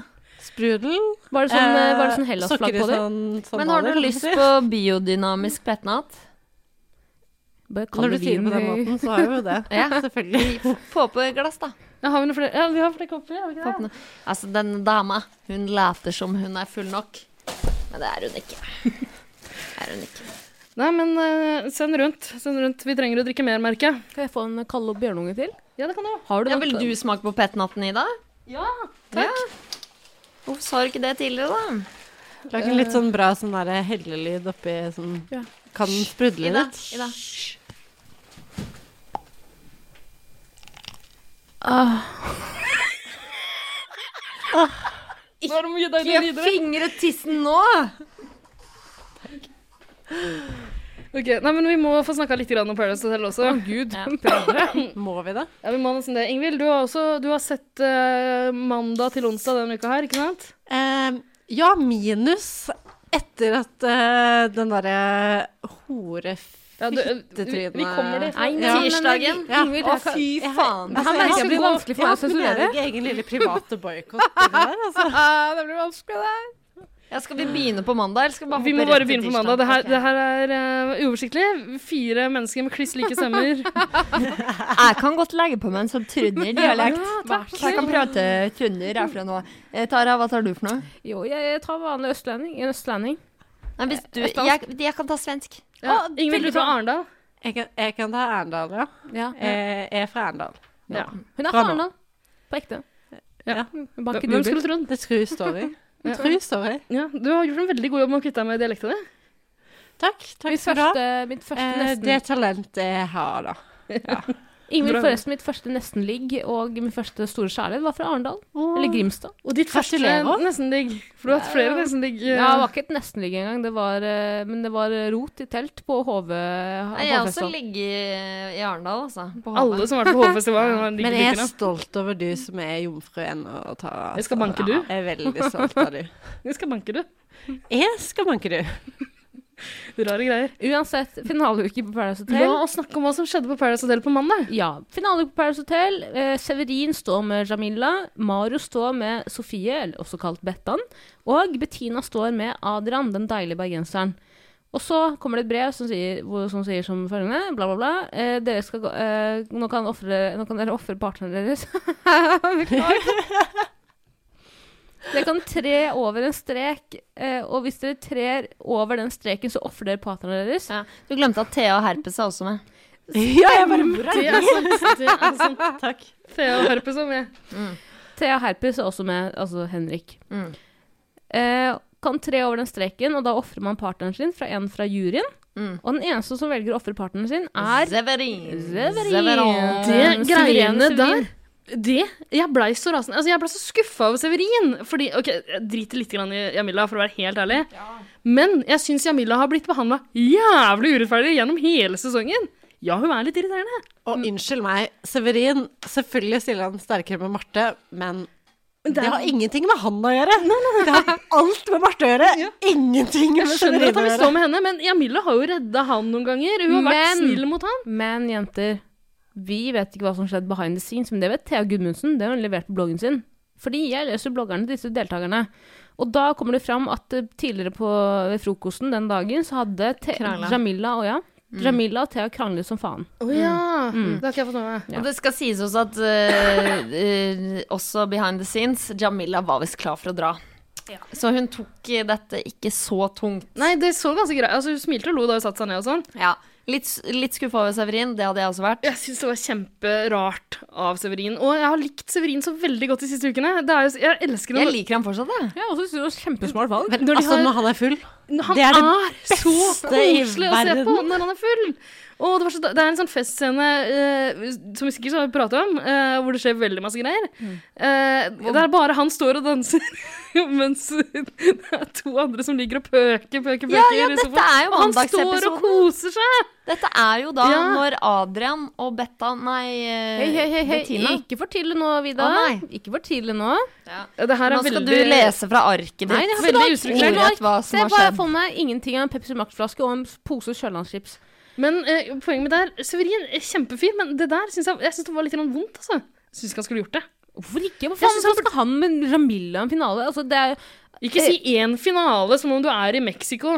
Sprudel. Var det sånn, eh, var det Eh, sånn Hellas-flagg på det? Sånn, sånn Men har du lyst på biodynamisk petnat? Når du sier det på den måten, så har vi jo det. Ja. Selvfølgelig. Få på glass, da. Ja, har vi noe flere? Ja, vi har flere kopper, har vi ikke det? Altså, den dama, hun later som hun er full nok. Men det er hun ikke. Det er hun ikke. Nei, men uh, send rundt. Send rundt. Vi trenger å drikke mer, merker jeg. Kan jeg få en Kalle og Bjørnunge til? Ja, det kan du. Har du Ja, vil du smake på petnatten, Ida? Ja, Takk. Hvorfor sa du ikke det tidligere, da? Lag en litt sånn bra sånn der hellelyd oppi sånn Ja. Kan den sprudle Ida. litt? Ida. Ida. Ah. deilige Ikke fingre tissen nå! Ok, nei, men Vi må få snakka litt grann om Paradise Hotel også. Å, Gud. Ja. Må vi det? Ja, vi må nesten det. Ingvild, du har også du har sett eh, mandag til onsdag denne uka her, ikke sant? Eh, ja, minus etter at eh, den derre hore... Ja, du, eh, vi, vi kommer dit. Nei, nei, Ja. Tirsdagen. Ja. Ingvild, Å, fy faen. Det her merker jeg blir vanskelig for meg å Ja, sensurere. min egen lille private boikott. altså. det blir vanskelig, det. Ja, skal vi begynne på mandag, eller skal vi bare Vi må bare begynne på mandag. Det her, okay. det her er uh, uoversiktlig. Fire mennesker med kliss like stemmer. Jeg kan godt legge på meg en sånn trønderdialekt. Så jeg kan prate trønder herfra nå. Eh, Tara, hva tar du for noe? Jo, jeg tar vanlig østlending. En østlending. Nei, hvis du, Østlandsk. jeg, jeg kan ta svensk. Ja. Å, Ingvild, du veldig fra bra. Arendal. Jeg kan, jeg kan ta Arendal, ja. Ja. Jeg er fra Arendal. Ja. Hun er Bra fra nå. Arendal. På ekte. Ja. Banke Hvem skulle skulle trodd? Det true story. Ja. True story. Ja, du har gjort en veldig god jobb med å kvitte deg med dialekta di. Takk. Takk Mitt skal du ha. første, mitt første Eh, nesten det talentet jeg har, da. Ingvild, forresten, mitt første nestenligg og min første store kjærlighet var fra Arendal. Eller Grimstad. Og ditt første nestenligg. For du har hatt flere nestenligg. eh, Ja, det var ikke et nestenligg engang, det var, eh, men det var rot i telt på HV. Nei, jeg har også HV-festival. ligget i, Arendal, altså. På Alle som har vært på Hovfestival, har Men jeg er stolt over du som er jomfru ennå. og tar- Jeg skal banke du. Jeg er veldig stolt av du. Jeg skal banke, du. Jeg skal banke du. Rare greier. Uansett, finaleuke på Paradise La Hotel. oss snakke om hva som skjedde på Paradise Hotel på mandag. Ja, finaleuke på Paradise Hotel. Eh, Severin står med Jamila. Mario står med Sofie, eller også kalt Bettan. Og Bettina står med Adrian, den deilige bergenseren. Og så kommer det et brev som sier, som sier som følgende, bla, bla, bla. Eh, dere skal gå, eh, nå, kan offre, nå kan dere ofre partneren deres. Beklager. Dere kan tre over en strek, eh, og hvis dere trer over den streken, så ofrer dere partneren deres. Ja. Du glemte at Thea og Herpes er også med. Ja, jeg bare Det er sant. Det er sant. Takk. Thea og Herpes er med. Thea og Herpes er også med, altså Henrik. Mm. Eh, kan tre over den streken, og da ofrer man partneren sin fra en fra juryen. Mm. Og den eneste som velger å ofre partneren sin, er Severin. Severin. Det Eh, greiene der Severin. Det, Jeg blei så rasende. Altså, jeg blei så skuffa over Severin. Fordi, ok, Jeg driter litt grann i Jamila, for å være helt ærlig. Men jeg syns Jamila har blitt behandla jævlig urettferdig gjennom hele sesongen. Ja, hun er litt irriterende. Og unnskyld meg, Severin, selvfølgelig stiller han sterkere med Marte, men det har ingenting med han å gjøre. Det har alt med Marte å gjøre. Ingenting Jeg skjønner at han å vil stå med henne, men Jamila har jo redda han noen ganger. Hun har vært snill mot han. Men jenter, vi vet ikke hva som skjedde behind the scenes, men det vet Thea Gudmundsen. Det har hun levert på bloggen sin. Fordi jeg leser bloggerne til disse deltakerne. Og da kommer det fram at eh, tidligere på ved frokosten den dagen, så hadde Te Krangla. Jamila og ja, Jamila og Thea kranglet som faen. Å ja. Det har ikke jeg fått med meg. Ja. Og det skal sies også at uh, uh, også behind the scenes, Jamila var visst klar for å dra. Så hun tok dette ikke så tungt. Nei, det så ganske greit Altså, Hun smilte og lo da hun satte seg ned og sånn. Ja. Litt, litt skuffa over Severin, det hadde jeg også vært. Jeg syns det var kjemperart av Severin. Og jeg har likt Severin så veldig godt de siste ukene. Det er jo, jeg elsker Jeg liker ham fortsatt, jeg. Ja, også synes det var kjempesmart valg. når Altså, har når han er full. Han Det er det er, så beste i koselig å se på når han er full. Og det, var så, det er en sånn festscene uh, som vi sikkert har pratet om, uh, hvor det skjer veldig masse greier. Mm. Uh, det er bare han står og danser, mens det er to andre som ligger og pøker, pøker, pøker. Ja, ja, dette er jo og han står og koser seg! Dette er jo da Ja. når Adrian og Betta Nei, Hei, hei, hei, hei. Bettina. Ikke for tidlig nå, Vida. Ah, nei. ikke for tidlig nå. Ja, Det her er Nå skal veldig du lese fra arket ditt. Nei, det har Veldig ikke ustrukturert. Ordrett Se hva jeg har fått med. Ingenting av en Pepsi Max-flaske og en pose Sørlandschips. Men eh, poenget det er Severin er kjempefin, men det der syns jeg, jeg synes det var litt grann vondt, altså. Syns ikke han skulle gjort det. Hvorfor ikke? Hva faen han skal han med Jamila i en finale? Altså, det er Ikke si én finale som om du er i Mexico.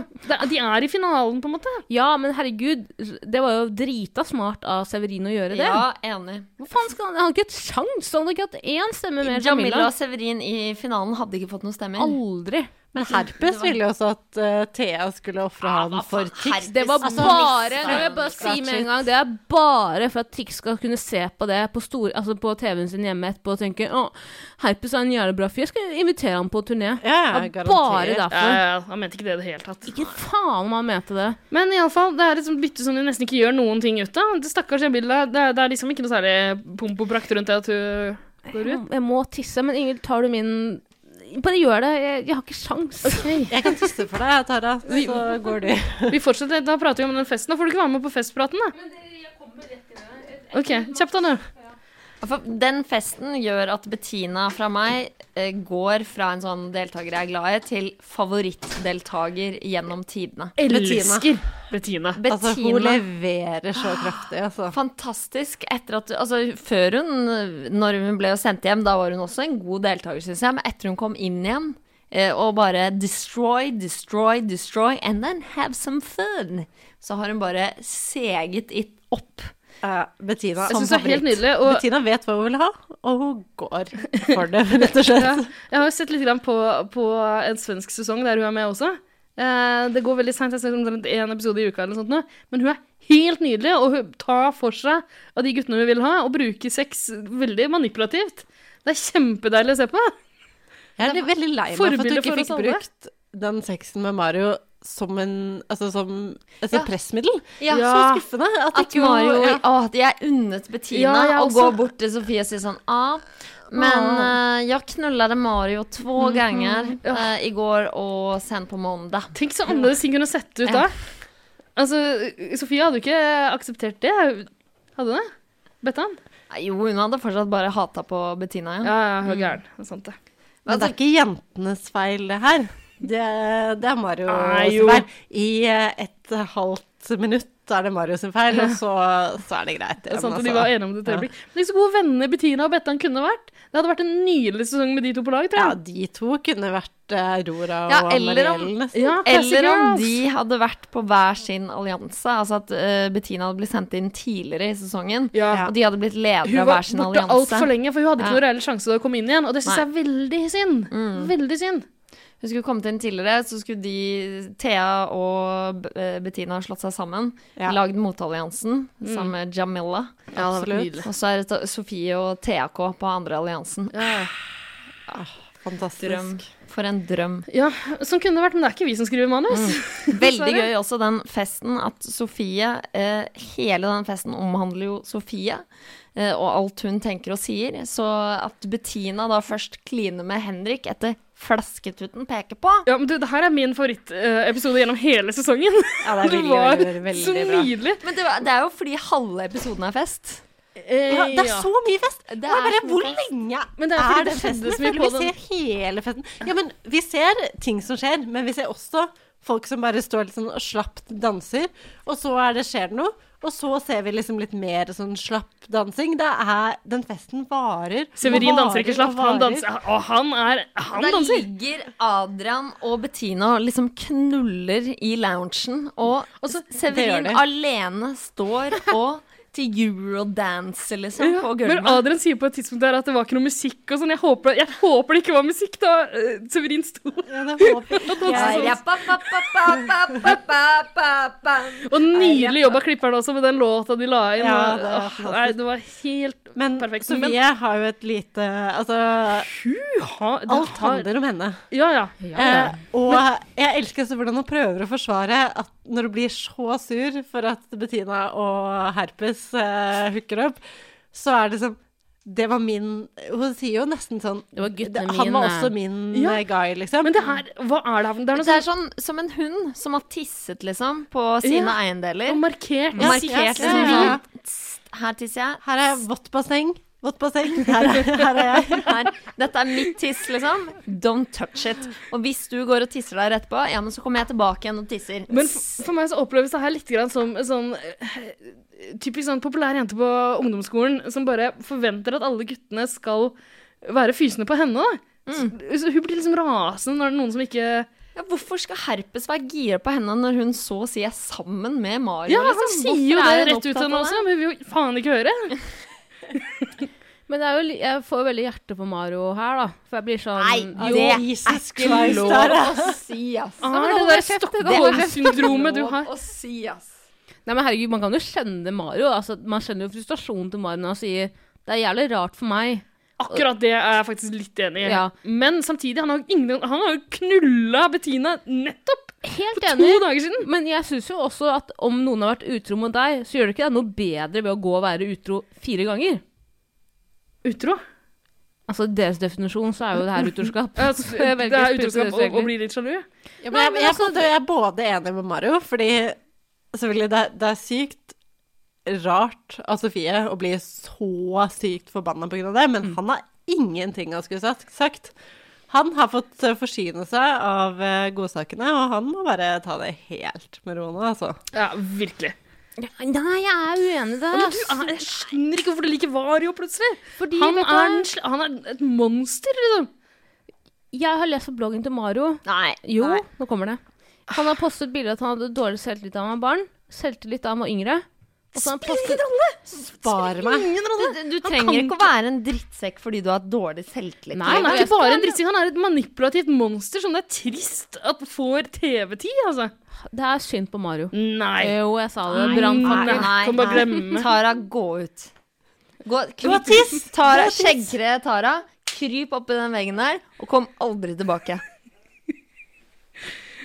De er i finalen, på en måte. Ja, men herregud, det var jo drita smart av Severin å gjøre det. Ja, enig. Hva faen skal han Han hadde ikke hatt sjans! Han hadde ikke hatt én stemme med Jamila Jamila. og Severin i finalen hadde ikke fått noen stemmer. Aldri. Men Herpes ville jo også at uh, Thea skulle ofre han for Tix. Det var Altså, bare Det jeg bare si med en gang. Det er bare for at Tix skal kunne se på det på, stor- altså på TV-en sin hjemme etterpå og tenke å, Herpes er en jævlig bra fyr. Jeg skal invitere ham på turné. Ja, ja, bare derfor. ja, ja, han mente ikke det i det hele tatt. Ikke faen om han mente det. Men iallfall, det er et sånt bytte som de nesten ikke gjør noen ting ut av. Det Stakkars Jamila. Det, det er liksom ikke noe særlig pomp og prakt rundt det at hun går ut. Jeg må tisse, men Ingrid, tar du min Bare gjør det. Jeg, jeg har ikke sjans. Jeg kan tisse for deg, Tara, så går du. Vi fortsetter, Da prater vi om den festen. Da får du ikke være med på festpraten, da. OK, kjapt da, du. For den festen gjør at Bettina fra meg eh, går fra en sånn deltaker jeg er glad i, til favorittdeltaker gjennom tidene. Elsker Bettina. Altså, hun leverer så kraftig, altså. Fantastisk. Etter at, altså, før hun, når hun ble sendt hjem, da var hun også en god deltaker, syns jeg. Men etter hun kom inn igjen eh, og bare destroy, destroy, destroy, and then have some fun, så har hun bare seget it opp. Eh, Bettina, Jeg syns det er helt nydelig. Og Bettina vet hva hun vil ha, og hun går for det, rett og slett. ja, jeg har jo sett litt grann på, på en svensk sesong der hun er med også. Uh, det går veldig seint, jeg ser omtrent én episode i uka, eller noe sånt nå. men hun er helt nydelig, og hun tar for seg av de guttene hun vil ha, og bruker sex veldig manipulativt. Det er kjempedeilig å se på. Jeg er veldig lei meg for at du ikke fikk brukt den sexen med Mario som en Altså som et pressmiddel. Ja, Ja. Så skuffende. At, At ikke Mario ja. Å, jeg unnet Bettina Ja, å gå bort til Sofie og si sånn ah, men uh, jeg knullade Mario två ganger I går og sen på måndag. Tenk så annerledes ting kunne sett ut da. Altså, Sofie hadde jo ikke akseptert det. Hadde hun det? Bettan? Jo, hun hadde fortsatt bare hata på Bettina. Ja. Ja, ja, hun er gæren. Det er sant, det. Men det er ikke jentenes feil, det her. Det, det er Mario Nei, sin feil. I eh, et halvt minutt er det Mario sin feil, og så, så er det greit. Det er igjen, sant, altså. De var enige om det et øyeblikk. Men så gode venner Bettina og Bettan kunne vært. Det hadde vært en nydelig sesong med de to på lag, tror Ja, de to kunne vært Aurora Rora Ja, og eller om- Marielle, nesten. Ja, Eller om de hadde vært på hver sin allianse. Altså at uh, Bettina hadde blitt sendt inn tidligere i sesongen. Ja. Og de hadde blitt ledere av hver sin allianse. Hun var borte altfor lenge, for hun hadde ikke Ja. noen reell sjanse til å komme inn igjen. Og det syns jeg er veldig synd. Veldig synd. Hun skulle kommet inn tidligere, så skulle de, Thea og eh, Bettina slått seg sammen. Ja. Lagd motalliansen sammen med Jamila. Ja. Og så er det Sofie og TAK på andre alliansen. Ja. Fantastisk. Drøm. For en drøm. ja, sånn kunne det vært, men det er ikke vi som skriver manus. Veldig gøy også den festen at Sofie eh, Hele den festen omhandler jo Sofie eh, og alt hun tenker og sier. Så at Bettina da først kliner med Henrik etter Flasketuten peker på. Ja, men du, det her er min favorittepisode gjennom hele sesongen. Ja, det er Det var veldig, veldig, så veldig bra. nydelig. Men det, var- det er jo fordi halve episoden er fest. Ja, det er ja. så mye fest! Det er bare, hvor fest. lenge Men det er fordi er det den festen? så mye på føler vi ser hele festen. Ja, men vi ser ting som skjer, men vi ser også folk som bare står litt sånn og slapt danser. Og så er det, skjer det noe, og så ser vi liksom litt mer sånn slapp dansing. Det er, den festen varer. Severin Severin danser ikke slapp, han danser. Og han er Han Der danser. ligger Adrian og Bettina og liksom knuller i loungen, og så- Severin alene står og til eurodance, liksom, på gulvet. Men Adrian sier på et tidspunkt der at det var ikke noe musikk og sånn. Jeg håper, jeg håper det ikke var musikk da eh, Severin sto. Ja, det håper jeg. Og nydelig jobb av klipperen også med den låta de la inn. Ja, det, var Nei, det var helt men, perfekt. Sofie men, har jo et lite Altså ha, Alt handler om henne. Ja, ja. ja, ja. Eh, og men, jeg elsker også hvordan hun prøver å forsvare at når du blir så sur for at Bettina og Herpes eh, hooker opp, så er det som Det var min Hun sier jo nesten sånn Det var Han var mine. også min Ja. eh, guy, liksom. Men det her, hva er det her? Det er noe Det er sånn sånn som en hund som har tisset, liksom, på sine Ja. eiendeler. og markert. Ja, Markert ja, liksom sånn «Tst, Her tisser jeg. Her er vått basseng. Vått basseng. Her er, her er jeg. Her. Dette er mitt tiss, liksom. Don't touch it. Og hvis du går og tisser der etterpå, ja, men så kommer jeg tilbake igjen og tisser. Men for, for meg så oppleves det her litt grann som sånn eh, Typisk sånn populær jente på ungdomsskolen som bare forventer at alle guttene skal være fysende på henne. da. Så, så hun blir liksom rasende når det er noen som ikke Ja, hvorfor skal Herpes være gira på henne når hun så å si er sammen med Mario? Ja, han liksom? sier jo det rett ut til henne også, men vi vil jo faen ikke høre. Men det er jo, jeg får jo veldig hjerte for Mario her, da. For jeg blir sånn Nei, jo, det er ikke lov å si, ass. Ah, men det det Stockholm-syndromet du har. å si, ass. Nei, men herregud, man kan jo skjønne Mario. Altså, man skjønner jo frustrasjonen til Mario når han sier det er jævlig rart for meg. Akkurat det er jeg faktisk litt enig i. Ja. Men samtidig, han har jo ingen, han har jo knulla Bettina nettopp Helt for to dager siden. Men jeg syns jo også at om noen har vært utro mot deg, så gjør det ikke det noe bedre ved å gå og være utro fire ganger. Utro. Altså, i deres definisjon så er jo det her utroskap. Ja, så Jeg velger det er utroskap å, bli litt sjalu. Ja, men jeg, jeg, er på jeg er både enig med Mario, fordi selvfølgelig det, det er sykt rart av Sofie å bli så sykt forbanna på grunn av det, men han har ingenting han skulle sagt. sagt. Han har fått eh, forsyne seg av eh, godsakene, og han må bare ta det helt med ro nå, altså. Ja, virkelig. Nei, jeg er uenig i det. Men du, jeg skjønner ikke hvorfor du liker Vario plutselig. Fordi, Han er, en, han er et monster, liksom. Jeg har lest på bloggen til Mario. Nei. Jo, nei. nå kommer det. Han har postet bilde av at han hadde dårlig selvtillit da han var barn. Selvtillit da han var yngre. Og ingen ingen Spar meg. Du, du trenger ikke å være en drittsekk fordi du har et dårlig selvtillit. Nei, Han er ikke bare en drittsekk, han er et manipulativt monster som det er trist at får TV-tid, altså. Det er synd på Mario. Nei. Jo, jeg sa det. Nei. kan bare glemme. Tara, gå ut. Gå, Du har tiss! Tara, skjeggkre Tara, kryp opp i den veggen der, og kom aldri tilbake.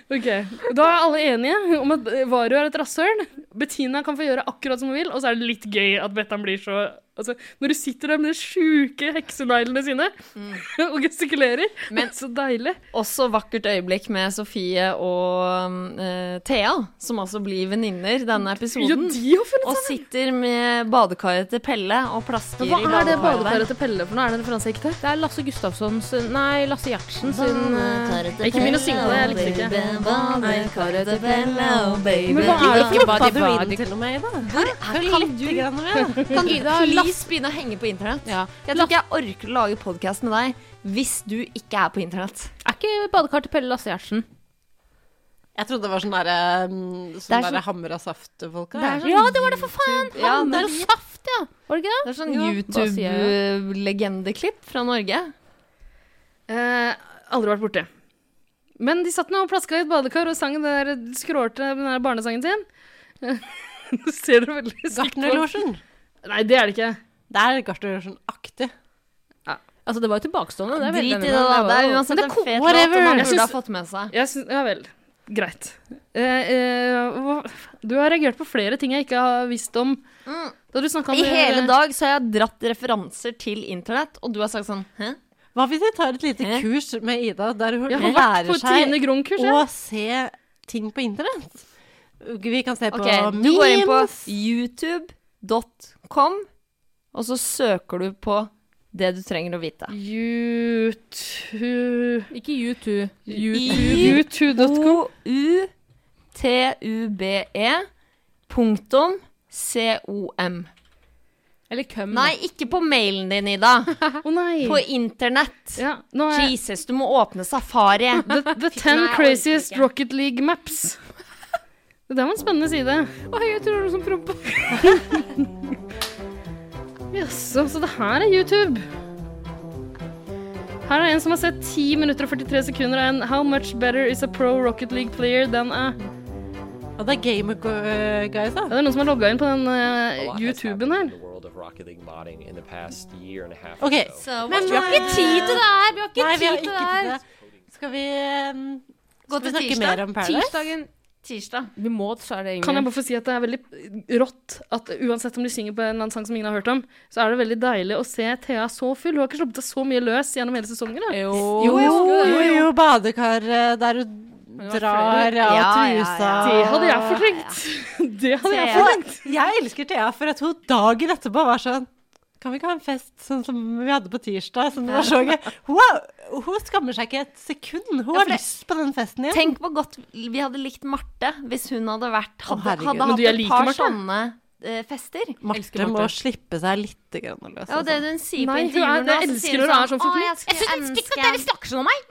Ok, Da er alle enige om at Varu er et rasshøl. Bettina kan få gjøre akkurat som hun vil, og så er det litt gøy at Bettan blir så altså, Når du sitter der med de sjuke hekseneglene sine og gestikulerer Men- Så deilig. Også vakkert øyeblikk med Sofie og uh, Thea, som altså blir venninner denne Ja, episoden. de har funnet Og sitter med badekaret til Pelle og plasker Hva i er det badekaret badekaret til Pelle for noe? Er det en referanse ikke? Det er Lasse Gustafsson Nei, Lasse Gjertsen sin uh, Ikke begynn å synge det, jeg likte ikke. Badekaret til Pelle og baby. Men hva er det Ikke for badi badi badi til og med, Ida. Kan litt du grann med. Kan du Ida, please begynne å henge på internett? Ja. Jeg tror ikke jeg orker å lage podkast med deg hvis du ikke er på internett. Er ikke badekar til Pelle Lasse Gjertsen? Jeg trodde det var sånn derre mm, Sånn der hammer hamra saft-folka. Sånn Ja, det var det for faen! Ja, Han det, er saft, ja. Var det ikke det? det er sånn? YouTube-legendeklipp fra Norge. Eh, aldri vært borte. Men de satt nå og plaska i et badekar og sang den der skrålte den der barnesangen sin. Nå ser du veldig stygt på. Gartnerlosjen. Nei, det er det ikke. Det er Gartnerlosjen-aktig. Altså, det var jo tilbakestående. Det er Drit i veldig det, enig med. da. Det er uansett en fet låt, whatever. man Jeg burde ha syns- fått med seg. Jeg syns, ja vel. Greit. Eh, eh, hva- du har reagert på flere ting jeg ikke har visst om. Mm. Da du snakket om I hele dag så har jeg dratt referanser til internett, og du har sagt sånn Hæ? Hva hvis vi tar et lite Hæ? kurs med Ida, der hun Jeg har vært på lærer Trine seg Grung-kurs. å jeg. se ting på internett? Vi kan se på Ok, du går inn på memes. youtube.com, og så søker du på det du trenger å vite. YouTube Ikke U2. YouTube.com. O-U-T-U-B-E punktum C-O-M. Eller køm. Nei, ikke på mailen din, Ida. oh, nei. På internett. Ja, nå er Jesus, du må åpne Safari. The, the Ten Craziest Rocket League Maps. Det der var en spennende side. Oi, jeg tror det er noe som promper. Jaså, så det her er YouTube. Her er en som har sett 10 minutter og 43 sekunder av en How much better is a pro Rocket League player than a Og det er Gamer Guys, da. Ja, Det er noen som har logga inn på den uh, YouTuben her. in the world of Rocket League modding in the past year and a half Ok, so. Men Vi har ikke tid til det her! Vi har ikke Nei, vi har tid til ikke det her. Skal vi um, Gå Skal vi snakke tirsdag. mer om Paradise? Tirsdagen Tirsdag. Vi må dessverre det, Kan jeg bare få si at det er veldig rått at uansett om de synger på en eller annen sang som ingen har hørt om, så er det veldig deilig å se Thea så full. Hun har ikke sluppet seg så mye løs gjennom hele sesongen. Da. Jo, Jo, jo, jo, jo, badekaret badekar der hun drar av Ja, ja, trusa. ja. Det hadde jeg fortrengt. Det hadde jeg Thea. fortrengt. Jeg elsker Thea for at hun dagen etterpå var sånn Kan vi ikke ha en fest sånn som vi hadde på tirsdag? Som det var så gøy. Hun, hun skammer seg ikke et sekund. Hun Ja, har for lyst på den festen igjen. Tenk hvor godt vi hadde likt Marte hvis hun hadde vært Hadde, herregud. hadde hatt et par Marte. sånne uh, fester. Marte må slippe seg litt grann løs. Ja, det altså. hun sier på er- nå, jeg så elsker sier når hun det er sånn Å, jeg Jeg skulle syns ikke at dere snakker sånn om meg!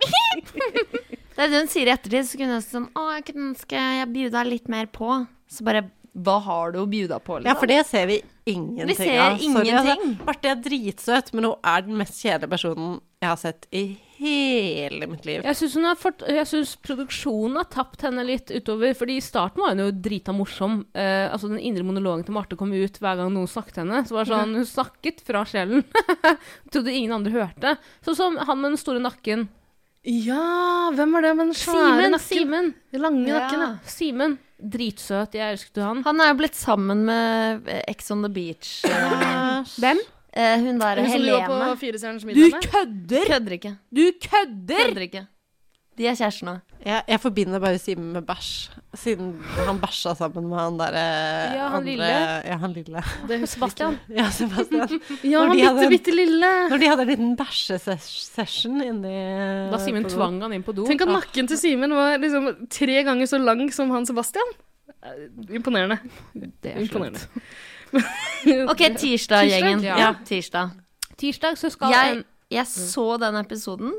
Det er det hun sier i ettertid. Så kunne hun sånn Å, jeg kunne ønske jeg bjuda litt mer på. Så bare Hva har du å bjuda på, Ja, liksom? for det ser vi ingenting av. Vi ser av. Altså. ingenting. Marte er dritsøt, men hun er den mest kjedelige personen jeg har sett i hele mitt liv. Jeg syns, produksjonen har tapt henne litt utover. Fordi I starten var hun jo drita morsom. Eh, altså Den indre monologen til Marte kom ut hver gang noen snakket til henne. Så var det sånn, Hun snakket fra sjelen. Trodde ingen andre hørte. Sånn som han med den store nakken. Ja, hvem var det med den svære Simen! nakken? Simen! Den lange nakken, ja. Simen. Dritsøt. Jeg elsket jo han. Han er jo blitt sammen med eh, Ex on the Beach. eh, Hvem? eh, hun der Helene. Du kødder! Kødder ikke. Du kødder! Kødder ikke. De er kjærester nå. Jeg, jeg forbinder bare Simen med bæsj, siden han bæsja sammen med han derre Ja, han andre- lille. Ja, han lille. Det husker Sebastian. Ja, Sebastian. Ja, han bitte, en, bitte lille. Når de hadde en liten bæsjesession inni Da Simen tvang han inn på do. Tenk at nakken til Simen var liksom tre ganger så lang som han Sebastian. Eh, Imponerende. Det er Imponerende. Ok, tirsdag, gjengen. Ja. Ja, tirsdag. Tirsdag så skal Jeg, jeg så den episoden.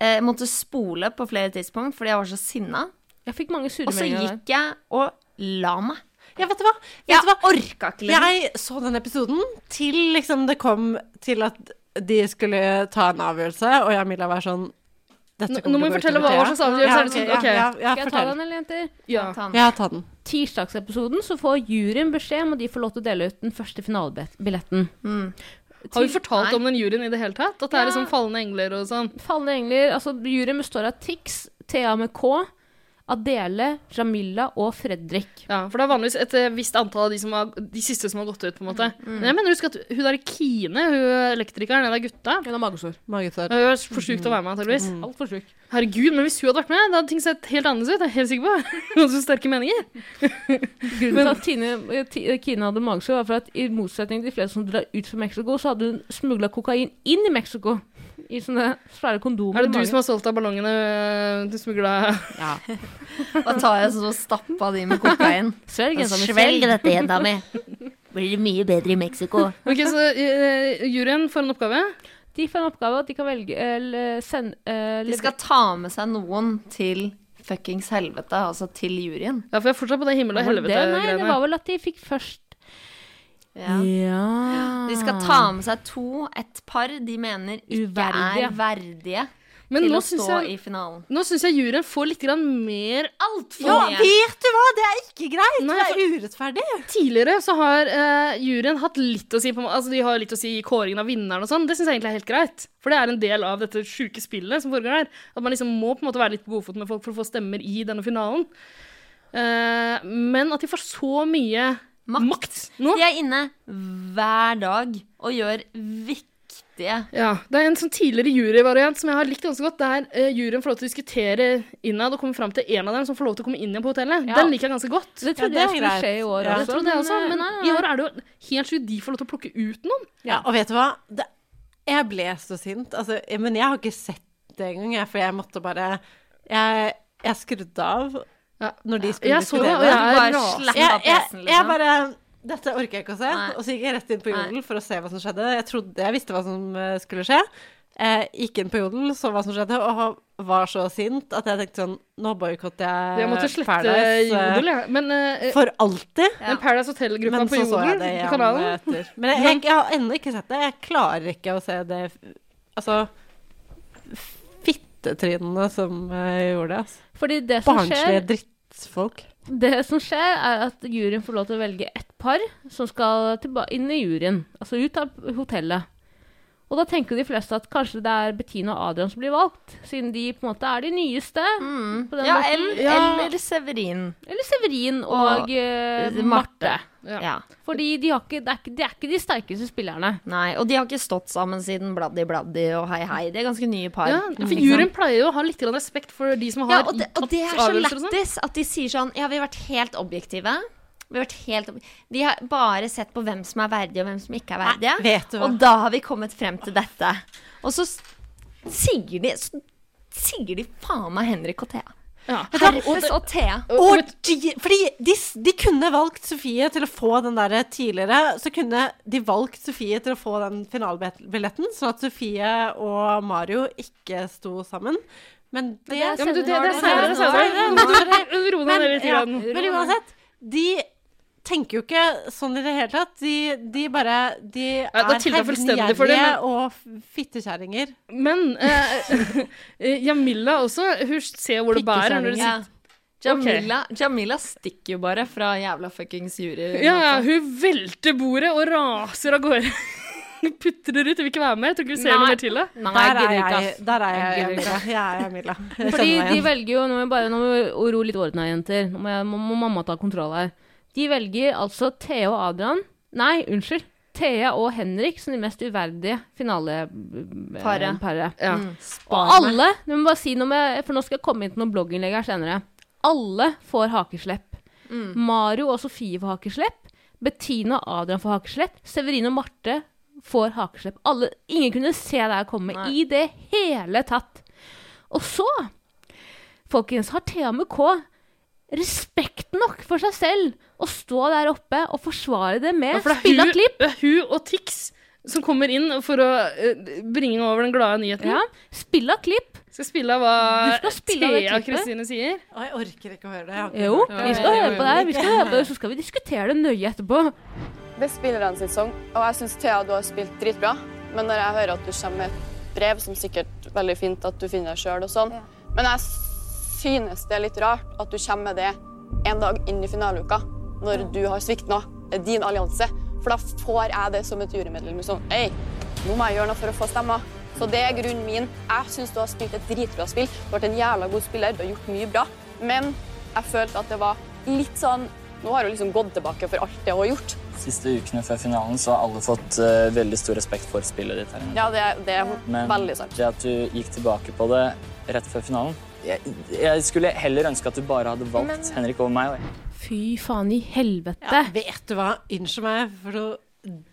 Eh, Jeg måtte spole på flere tidspunkt fordi jeg var så sinna. Jeg fikk mange Og så gikk jeg og la meg. Ja, vet du hva? Vet Jeg du hva? orka ikke lenger. Jeg så den episoden til liksom det kom til at de skulle ta en avgjørelse, og jeg og Milla var sånn dette Nå- nå må vi fortelle hva- slags avgjørelse er det som- ok, ok. Ja, ja, Skal jeg ta den, eller jenter? Ja. Ta den. Ja, ta den. Tirsdagsepisoden så får juryen beskjed om at de får lov til å dele ut den første finalebilletten. Mm. Har vi fortalt om den juryen i det hele tatt? At det er Ja. liksom fallende engler og sånn? Falne engler, altså juryen består av Tix, Thea med K, Adele, Jamila og Fredrik. Ja, for det er vanligvis et eh, visst antall av de, som har, de siste som har gått ut, på en måte. Men jeg mener husk at hun der Kine, hun elektrikeren, en av gutta Hun har magesår. Magesår. Hun er for sjuk til å være med, antakeligvis. Altfor sjuk. Herregud, men hvis hun hadde vært med, da hadde ting sett helt annerledes ut. Jeg er helt sikker på. Hun hadde så sterke meninger. Grunnen til at Tine, eh, eh, Kine hadde magesår, var for at i motsetning til de fleste som drar ut fra Mexico, så hadde hun smugla kokain inn i Mexico. I sånne svære kondomer. Er det du som har solgt av ballongene du smugla Ja. Da tar jeg så stappa de med kokain. Svelg, mi. Svelg Svelg. dette, jenta mi. Blir det mye bedre i Mexico. Ok, så uh, juryen får en oppgave. De får en oppgave at de kan velge eller sende uh, De skal ta med seg noen til fuckings helvete, altså til juryen. Ja, for jeg er fortsatt på det himmel og det? Nei, det var vel at de fikk først Ja. Ja. De skal ta med seg to, et par de mener ikke Uverdige. er verdige Men til å stå jeg, i finalen. nå syns jeg juryen får litt grann mer altfor Ja, mye. vet du hva? Det er ikke greit! Nei, det er urettferdig. Tidligere så har uh, juryen hatt litt å si på Altså de har litt å si i kåringen av vinneren og sånn. Det syns jeg egentlig er helt greit. For det er en del av dette sjuke spillet som foregår her. At man liksom må på en måte være litt på godfot med folk for å få stemmer i denne finalen. Uh, men at de får så mye Makt. makt nå De er inne hver dag og gjør viktige. Ja, Det er en sånn tidligere juryvariant som jeg har likt ganske godt, der eh, juryen får lov til å diskutere innad og kommer fram til en av dem som får lov til å komme inn igjen på hotellet. Ja. Den liker jeg ganske godt. Det trodde det er jeg skulle skje i år Ja. Også. jeg også, men eh, nei, i år er det jo helt sjukt de får lov til å plukke ut noen. Ja, og vet du hva? Det, jeg ble så sint. Altså, men jeg har ikke sett det engang, jeg, for jeg måtte bare Jeg, jeg skrudde av Ja. når de skulle Jeg så det, og jeg jeg, jeg, jeg liksom. bare Dette orker jeg ikke å se. Nei. Og så gikk jeg rett inn på. Jodel for å se hva som skjedde. Jeg trodde jeg visste hva som eh, skulle skje. Jeg gikk inn på Jodel, så hva som skjedde, og var så sint at jeg tenkte sånn Nå boikotter jeg Jeg måtte slette Paradise, eh, Jodel, jeg. Men, uh, For alltid. Ja. men Paradise Hotel-gruppa på jeg Jodel, det på kanalen etter. Men jeg, jeg, jeg har ennå ikke sett det. Jeg klarer ikke å se det Altså Fittetrynene som eh, gjorde det. Altså. Fordi det som Barnslige skjer drittfolk. Det som skjer, er at juryen får lov til å velge ett par som skal inn i juryen. Altså ut av hotellet. Og da tenker de fleste at kanskje det er Bettina og Adrian som blir valgt, siden de på en måte er de nyeste. Mm. På den Ja, eller, Ja. eller Severin. Eller Severin og, Og, uh, Marte. Ja. Ja. Fordi de, har ikke, det, er ikke, de er ikke de sterkeste spillerne. Nei, og de har ikke stått sammen siden Bladdi Bladdi og Hei Hei. De er ganske nye par. Ja, for Liksom. juryen pleier jo å ha litt respekt for de som har Ja, og det, og det er så sånn. lættis at de sier sånn Ja, vi har vært helt objektive. Vi har vært helt De har bare sett på hvem som er verdige, og hvem som ikke er verdige. Og da har vi kommet frem til dette. Og så sier de så sier de faen meg Henrik og Thea. Ja. Herpes og Thea. Og de, fordi de, de kunne valgt Sofie til å få den der tidligere. Så kunne de valgt Sofie til å få den finalebilletten, sånn at Sofie og Mario ikke sto sammen. Men det, men det, er det, er er det, Ro deg ned litt. men uansett, de tenker jo ikke sånn i det hele tatt. De, de bare De Ja, er hevngjerrige men- og fittekjerringer. Men eh, eh, Jamila også, hun ser hvor det bærer. Når det sitter. Jamila, Jamila stikker jo bare fra jævla fuckings jury. Ja, ja, hun velter bordet og raser av gårde. putter Putrer ut og vil ikke være med. Jeg tror ikke vi ser Nei. noe mer til det. Nei, Der er jeg, der er jeg, Jeg Jamila. Jeg er Jamila. Jeg Fordi de velger jo Nå må vi bare nå må vi ro litt orden her, jenter. Nå må, må mamma ta kontroll her. De velger altså Thea og Adrian Nei, unnskyld. Thea og Henrik som de mest uverdige finaleparet. Paret. Ja. Mm. Og alle nå må bare si noe med, For nå skal jeg komme inn til noen blogginnlegg her senere. Alle får hakeslepp. Mm. Mario og Sofie får hakeslepp. Bettina og Adrian får hakeslepp. Severin og Marte får hakeslepp. Alle, ingen kunne se det her komme Nei. i det hele tatt. Og så, folkens, har Thea med K respekt nok for seg selv å stå der oppe og forsvare det med Ja, det spill av klipp. det er hun og Tix som kommer inn for å eh, bringe over den glade nyheten. Ja, spill av klipp. Skal spille av hva spille Thea. Kristine sier. Å, jeg orker ikke å høre det. Jo, vi skal høre på det. Vi skal høre på det, så skal vi diskutere det nøye etterpå. Det er spillerne sin sang, og jeg syns Thea du har spilt dritbra. Men når jeg hører at du kommer med et brev, som sikkert veldig fint at du finner deg sjøl og sånn, men jeg synes det er litt rart at du kommer med det en dag inn i finaleuka, når du har svikta din allianse. For da får jeg det som et jurymedlem. Sånn, Ei, nå må jeg gjøre noe for å få stemmer. Så det er grunnen min. Jeg syns du har spilt et dritbra spill. Du har vært en jævla god spiller, du har gjort mye bra. Men jeg følte at det var litt sånn Nå har du liksom gått tilbake for alt det hun har gjort. siste ukene før finalen så har alle fått eh, veldig stor respekt for spillet ditt. her inne. Ja, det, det er Men veldig sant. det at du gikk tilbake på det rett før finalen Jeg, jeg skulle heller ønske at du bare hadde valgt Henrik over meg. Fy faen i helvete. Ja, vet du hva? Unnskyld meg for noe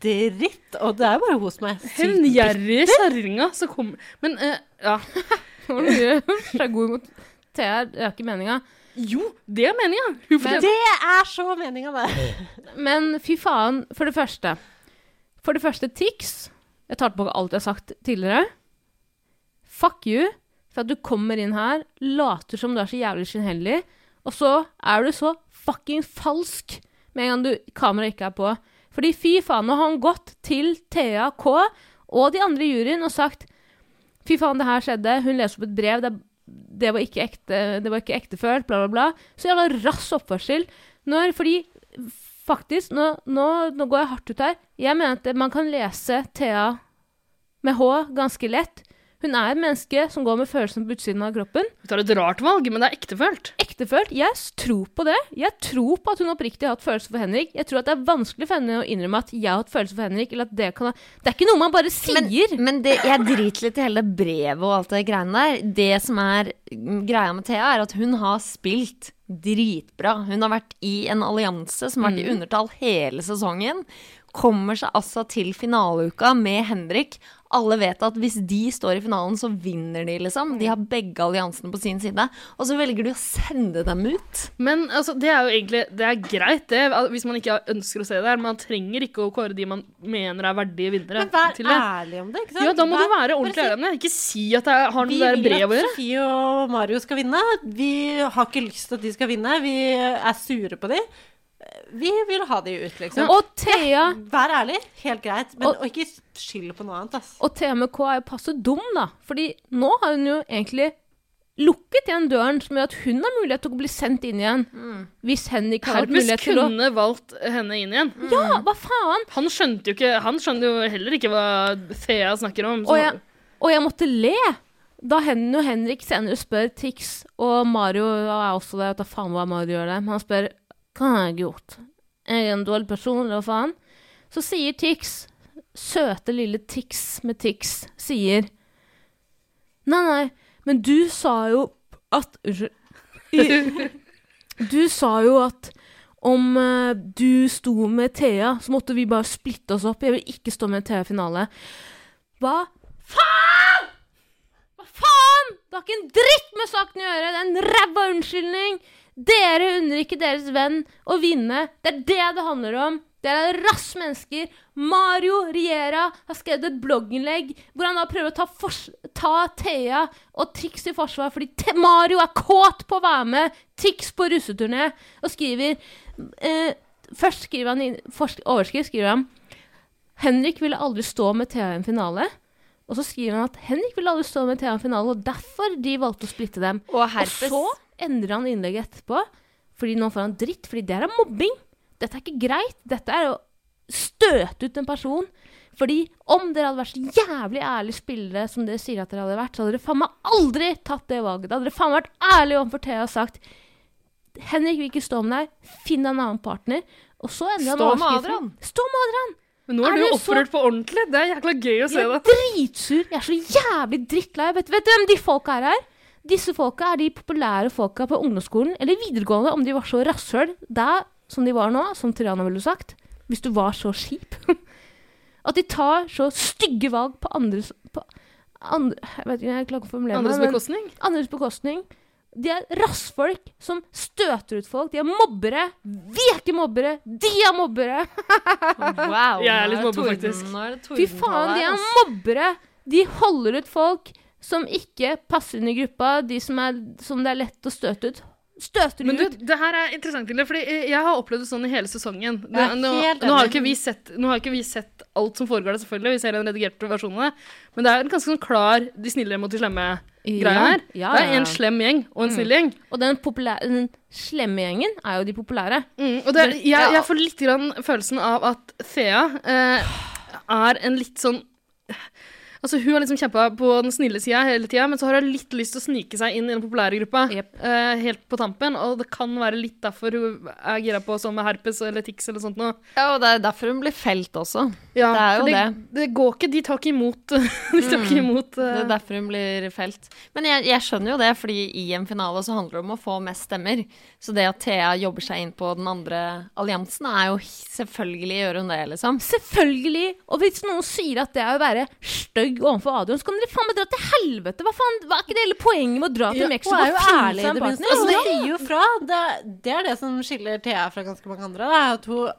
dritt. Og det er bare hun som er sykt Hevngjerrige kjerringa som kommer Men uh, ja. Var mye slagord mot Thea. Det er ikke meninga. Jo, det er meninga. Hun Det er så meninga, det. Men fy faen, for det første For det første, Tix. Jeg tar tilbake alt jeg har sagt tidligere. Fuck you for at du kommer inn her, later som du er så jævlig skinnhellig, og så er du så fucking falsk med en gang du, kameraet ikke er på. Fordi fy faen, nå har han gått til Thea K og de andre i juryen og sagt Fy faen, det her skjedde. Hun leser opp et brev. Det, det var ikke ekte, det var ikke ektefølt, bla, bla, bla. Så jævla rass oppførsel. Når, fordi faktisk, nå, nå, nå går jeg hardt ut her. Jeg mener at man kan lese Thea med H ganske lett. Hun er et menneske som går med følelsene på utsiden av kroppen. Du tar et rart valg, men det er ektefølt. Ektefølt. Jeg tror på det. Jeg tror på at hun oppriktig har hatt følelser for Henrik. Jeg tror at det er vanskelig for henne å innrømme at jeg har hatt følelser for Henrik. Eller at det kan ha Det er ikke noe man bare sier. Men, men det, jeg driter litt i hele brevet og alt det greiene der. Det som er mm, greia med Thea, er at hun har spilt dritbra. Hun har vært i en allianse som har vært i undertall hele sesongen. Kommer seg altså til finaleuka med Henrik. Alle vet at hvis de står i finalen, så vinner de, liksom. De har begge alliansene på sin side. Og så velger de å sende dem ut. Men altså, det er jo egentlig Det er greit, det, hvis man ikke ønsker å se det her. Man trenger ikke å kåre de man mener er verdige vinnere. Men vær til det. ærlig om det, ikke sant? Ja, da må Vær- du være ordentlig ærlig om det. Ikke si at det er- har noe der vil brev å at gjøre. Sofie og Mario skal vinne. Vi har ikke lyst til at de skal vinne. Vi er sure på de. Vi vil ha de ut, liksom. Og Thea Vær ærlig. Helt greit. Men Og- og ikke skyld på noe annet, ass. Og TMK er jo passe dum, da. Fordi nå har hun jo egentlig lukket igjen døren, som gjør at hun har mulighet til å bli sendt inn igjen. Hvis Henrik har Herpes mulighet til å kunne valgt henne inn igjen. Ja, hva faen? Han skjønte jo ikke Han skjønte jo heller ikke hva Thea snakker om. Og jeg, og jeg måtte le da Hen og Henrik senere spør Tix, og Mario er også der, vet da faen hva Mario gjør der, men han spør hva har jeg gjort? Jeg er en dårlig person, eller hva faen? Så sier Tix, søte lille Tix med Tix, sier Nei, nei, men du sa jo at Unnskyld. Du sa jo at om eh, du sto med Thea, så måtte vi bare splitte oss opp. Jeg vil ikke stå med Thea i finale. Hva faen?! Hva faen?! Det har ikke en dritt med saken å gjøre! Det er en ræva unnskyldning! Dere unner ikke deres venn å vinne. Det er det det handler om. Dere er rass mennesker. Mario Riera har skrevet et blogginnlegg hvor han da prøver å ta, ta Thea og Tix i forsvar fordi Te Mario er kåt på å være med Tix på russeturné og skriver eh, Først skriver han i overskrift skriver han Henrik ville aldri stå med Thea i en finale. Og så skriver han at Henrik ville aldri stå med Thea i en finale, og derfor de valgte å splitte dem. Og Og så endrer han innlegget etterpå, fordi nå får han dritt, fordi det er mobbing. Dette er ikke greit. Dette er å støte ut en person. Fordi om dere hadde vært så jævlig ærlige spillere som dere sier at dere hadde vært, så hadde dere faen meg aldri tatt det valget. Da hadde dere faen meg vært ærlige overfor Thea og sagt Henrik vil ikke stå med deg, finn en annen partner. Og så endrer han Stå med. Adrian. Stå med Adrian! Men nå er, Er du opprørt så- på ordentlig. Det er jækla gøy å se Jeg er dritsur. Jeg er så jævlig drittlei. Vet, vet du hvem de folka her er? Disse folka er de populære folka på ungdomsskolen eller videregående, om de var så rasshøl da som de var nå, som Triana ville sagt. Hvis du var så kjip. At de tar så stygge valg på andres på andre, Jeg vet ikke, jeg klarer ikke å formulere Andres meg, men- bekostning. andres bekostning. De er rassfolk som støter ut folk. De er mobbere. Vi er ikke mobbere. De er mobbere. Wow. Jeg er litt mobber, faktisk. Fy faen, de er mobbere! De holder ut folk som ikke passer inn i gruppa, de som, er, som det er lett å støte ut. Støter Men de du, ut? det her er interessant, Hilde, fordi eh, jeg har opplevd det sånn i hele sesongen. Det, er nå, nå, har ikke vi sett, ikke vi sett alt som foregår der, selvfølgelig. Vi ser den redigerte versjonen av det. Men det er en ganske sånn klar de snille mot de slemme-greia her. Ja, Det ja, er en slem gjeng og en Mm. snill gjeng. Og den, den slemme gjengen er jo de populære. Mm, og det, jeg, jeg får litt grann følelsen av at Thea eh, er en litt sånn Altså Hun har liksom kjempa på den snille sida hele tida, men så har hun litt lyst til å snike seg inn i den populære gruppa. eh, helt på tampen, og det kan være litt derfor hun er gira på sånn med herpes eller tics eller sånt noe. Ja, og det er derfor hun blir felt også. Ja, det er jo det. det. Det går ikke, de tar ikke imot De tar ikke imot Det eh, er derfor hun blir felt. Men jeg, jeg skjønner jo det, fordi i en finale så handler det om å få mest stemmer. Så det at Thea jobber seg inn på den andre alliansen, er jo selvfølgelig gjør hun det, liksom. Selvfølgelig! Og hvis noen sier at det er å være stygg overfor Adrian, så kan dere faen meg dra til helvete! Hva faen, hva er ikke det hele poenget med å dra til Ja, Mexico hun er jo ærlig i det minste. Altså, det Ja. sier jo fra. Det, det er det som skiller Thea fra ganske mange andre. Da, at hun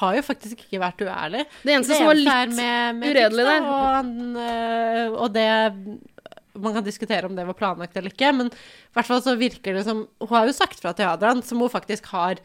har jo faktisk ikke vært uærlig. Det eneste som var litt med, med uredelig der. Og, øh, og det Man kan diskutere om det var planlagt eller ikke, men i hvert fall så virker det som Hun har jo sagt fra til Adrian, som hun faktisk har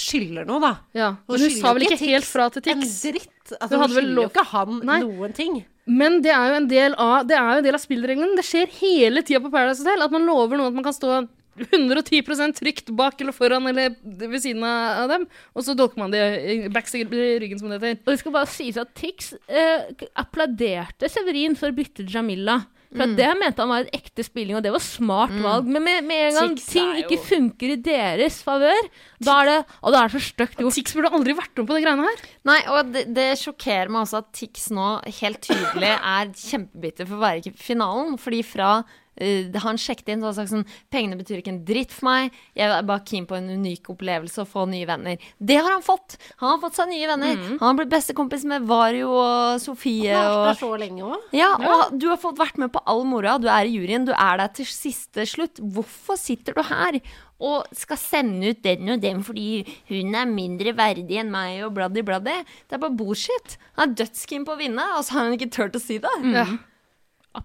skylder noe, da. Ja, Hun men hun sa vel ikke helt fra til Tix? En dritt. Altså, Hun hun skylder jo ikke han Nei. noen ting. Men det er jo en del av, det er jo en del av spillreglene. Det skjer hele tida på Paradise Hotel at man lover noen at man kan stå 110% trygt bak eller foran eller ved siden av dem, og så dolker man det i ryggen, som det heter. Og det skal bare sies at Tix eh, applauderte Severin for å bytte Jamila. For mm. det mente han var et ekte spilling, og det var smart valg. Men med, med en gang Tix ting ikke funker i deres favør, da er det Og da er det så stygt gjort. Tix burde aldri vært med på de greiene her. Nei, og det, det sjokkerer meg også at Tix nå helt tydelig er kjempebitter for å være i finalen. Fordi fra eh, han sjekket inn, og sa sånn Pengene betyr ikke en dritt for meg. Jeg er bare keen på en unik opplevelse og få nye venner. Det har han fått! Han har fått seg nye venner. Han har blitt bestekompis med Vario og Sofie. Han har vært Og, der så lenge òg. ja, og du har fått vært med på all moroa. Du er i juryen. Du er der til siste slutt. Hvorfor sitter du her? Og skal sende ut den og den fordi hun er mindre verdig enn meg og bladdi bladdi. Det er bare bullshit. Han er dødskeen på å vinne, og så har han ikke turt å si det. Ja.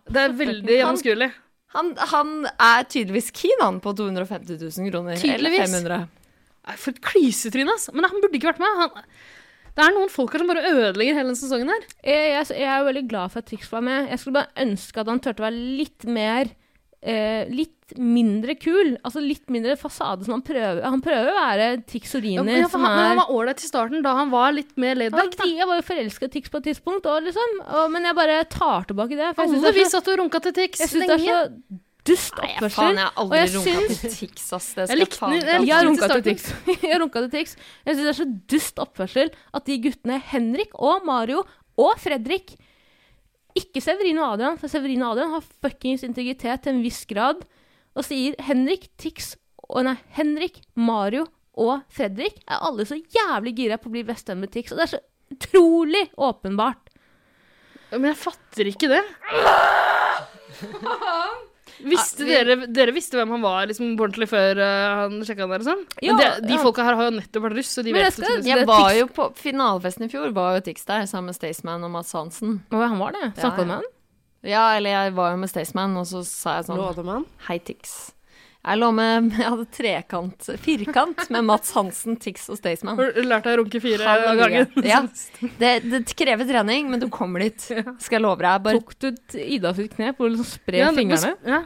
Det er veldig gjennomskuelig. Han, han er tydeligvis keen han på 250 000 kroner. Eller Tydeligvis. 500. For et klysetryne, altså. Men han burde ikke vært med. Han, det er noen folk her som bare ødelegger hele denne sesongen her. Jeg, jeg, jeg er jo veldig glad for at Trix var med. Jeg skulle bare ønske at han turte å være litt mer eh, Litt mindre kul. Altså litt mindre fasade som han prøver. Han prøver å være Tixorini, Ja, for som han, men er han var ålreit i starten, da han var litt mer laid Han var back. da. ikke- Jeg var jo forelska i Tix på et tidspunkt, òg, liksom, og, men jeg bare tar tilbake det. Jeg Alle det vi satt og runka til Tix jeg synes det er så dust Nei, oppførsel. faen, jeg har aldri jeg runka syns- til Tix, ass. Det Jeg skal likte faen ikke jeg. Jeg runka til til Tix. Jeg har runka til Tix. Jeg syns det er så dust oppførsel at de guttene Henrik og Mario og Fredrik Ikke Severin og Adrian, for Severin og Adrian har fuckings integritet til en viss grad. Og sier Henrik, Tix og Nei, Henrik, Mario og Fredrik er alle så jævlig gira på å bli bestevenn med Tix. Og det er så utrolig åpenbart. Men jeg fatter ikke det. Visste dere, dere visste hvem han var liksom, ordentlig før uh, han sjekka han der sånn? Ja, Men de ja. folka her har jo nettopp vært russ, så de Men vet skal- Jeg var jo på finalefesten i fjor, var jo Tix der sammen med Staysman og Mads Hansen. Og han var det. Snakka Ja, du med han? Ja, eller jeg var jo med Staysman, og så sa jeg sånn Lådemann. Hei, Tix. Jeg lå med Jeg hadde trekant, firkant med Mats Hansen, Tix og Staysman. Du lært deg å runke fire ganger? Ja. Det, det krever trening, men du kommer dit. Skal jeg love deg. Bare, Tok du Ida sitt knep og liksom spre Ja, fingrene? Ja.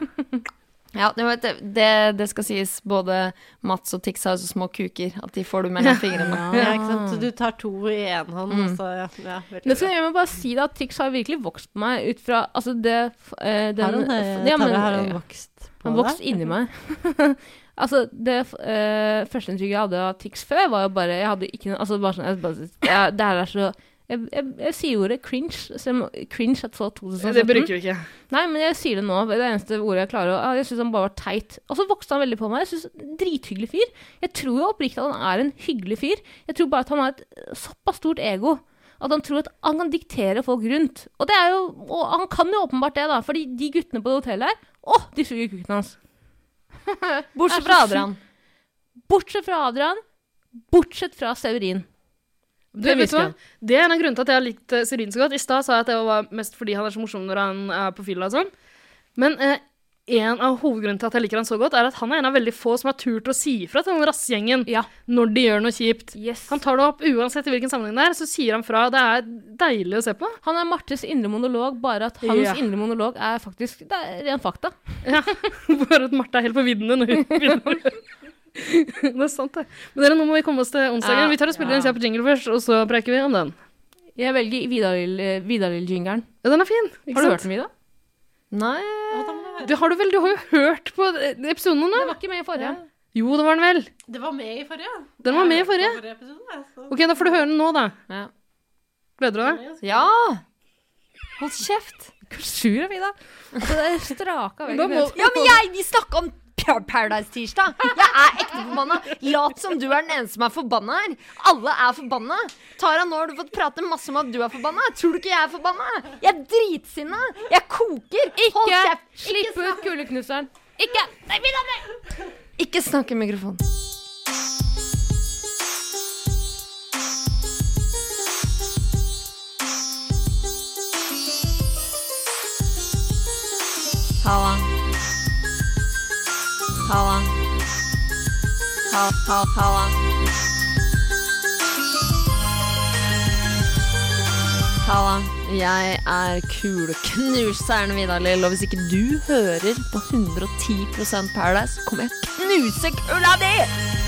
ja, det, vet det, det skal sies, både Mats og Tix har så små kuker at de får du mellom fingrene. Ja, ikke sant? Så du tar to i én hånd, Mm. så ja, ja, Det skal jeg bare si da, at Tix har virkelig vokst på meg ut fra Altså det eh, den, Har han, det? ja, men, har han vokst på Han vokste inni meg. altså, det uh, førsteinntrykket jeg hadde av Tix før, var jo bare Jeg hadde ikke noe Altså, bare sånn jeg, bare, jeg, Det her er så jeg, jeg, jeg sier ordet cringe. Som cringe at så 2017. Det bruker vi ikke. Nei, men jeg sier det nå. Det eneste ordet jeg klarer. å- Jeg syns han bare var teit. Og så vokste han veldig på meg. Jeg synes, Drithyggelig fyr. Jeg tror jo oppriktig at han er en hyggelig fyr. Jeg tror bare at han har et såpass stort ego. At han tror at han kan diktere folk rundt. Og det er jo Og han kan jo åpenbart det, da. Fordi de guttene på det hotellet her, å, de suger kuken hans. Bortsett fra Adrian. Bortsett fra Adrian. Bortsett fra Severin. Du, vet du hva? Det er en av grunnene til at jeg har likt Severin så godt. I stad sa jeg at det var mest fordi han er så morsom når han er på fylla og sånn. Men eh, en av hovedgrunnene til at jeg liker han så godt, er at han er en av veldig få som har turt å si ifra til den rassgjengen Ja. når de gjør noe kjipt. Yes. Han tar det opp uansett i hvilken sammenheng det er, så sier han fra. Det er deilig å se på. Han er Martes indre monolog, bare at hans Ja. indre monolog er faktisk Det er ren fakta. Bare at Marte er helt på viddene når hun begynner. Det er sant, det. Men dere, nå må vi komme oss til onsdagen. Ja. Vi tar og spiller en kjapp jingle først, og så preiker vi om den. Jeg velger Vidar-jingeren. Ja, den er fin. Ikke Har du sant? hørt den, Vida? Nei Du, har du vel, du har jo hørt på episoden nå? Den var ikke med i forrige. Jo, det var den vel. Det var med i forrige. Den var med i forrige. forrige episode, så- Ok, da får du høre den nå, da. Ja. Gleder du deg? Ja! Hold kjeft. Sur er Vida. Altså, det er straka vekk. Må- Ja, men jeg, vi snakka om Paradise-tirsdag. Jeg er ekte forbanna. Lat som du er den eneste som er forbanna her. Alle er forbanna. Tara, nå har du fått prate masse om at du er forbanna. Tror du ikke jeg er forbanna? Jeg er dritsinna. Jeg koker. Hold Ikke slipp ut kuleknuseren. Ikke! Nei, nei! Ikke snakk i mikrofonen. Halla. Halla. Ha- ha-. Jeg er kuleknuseren Vidar Lill, og hvis ikke du hører på 110 Paradise, kommer jeg knuse kula di!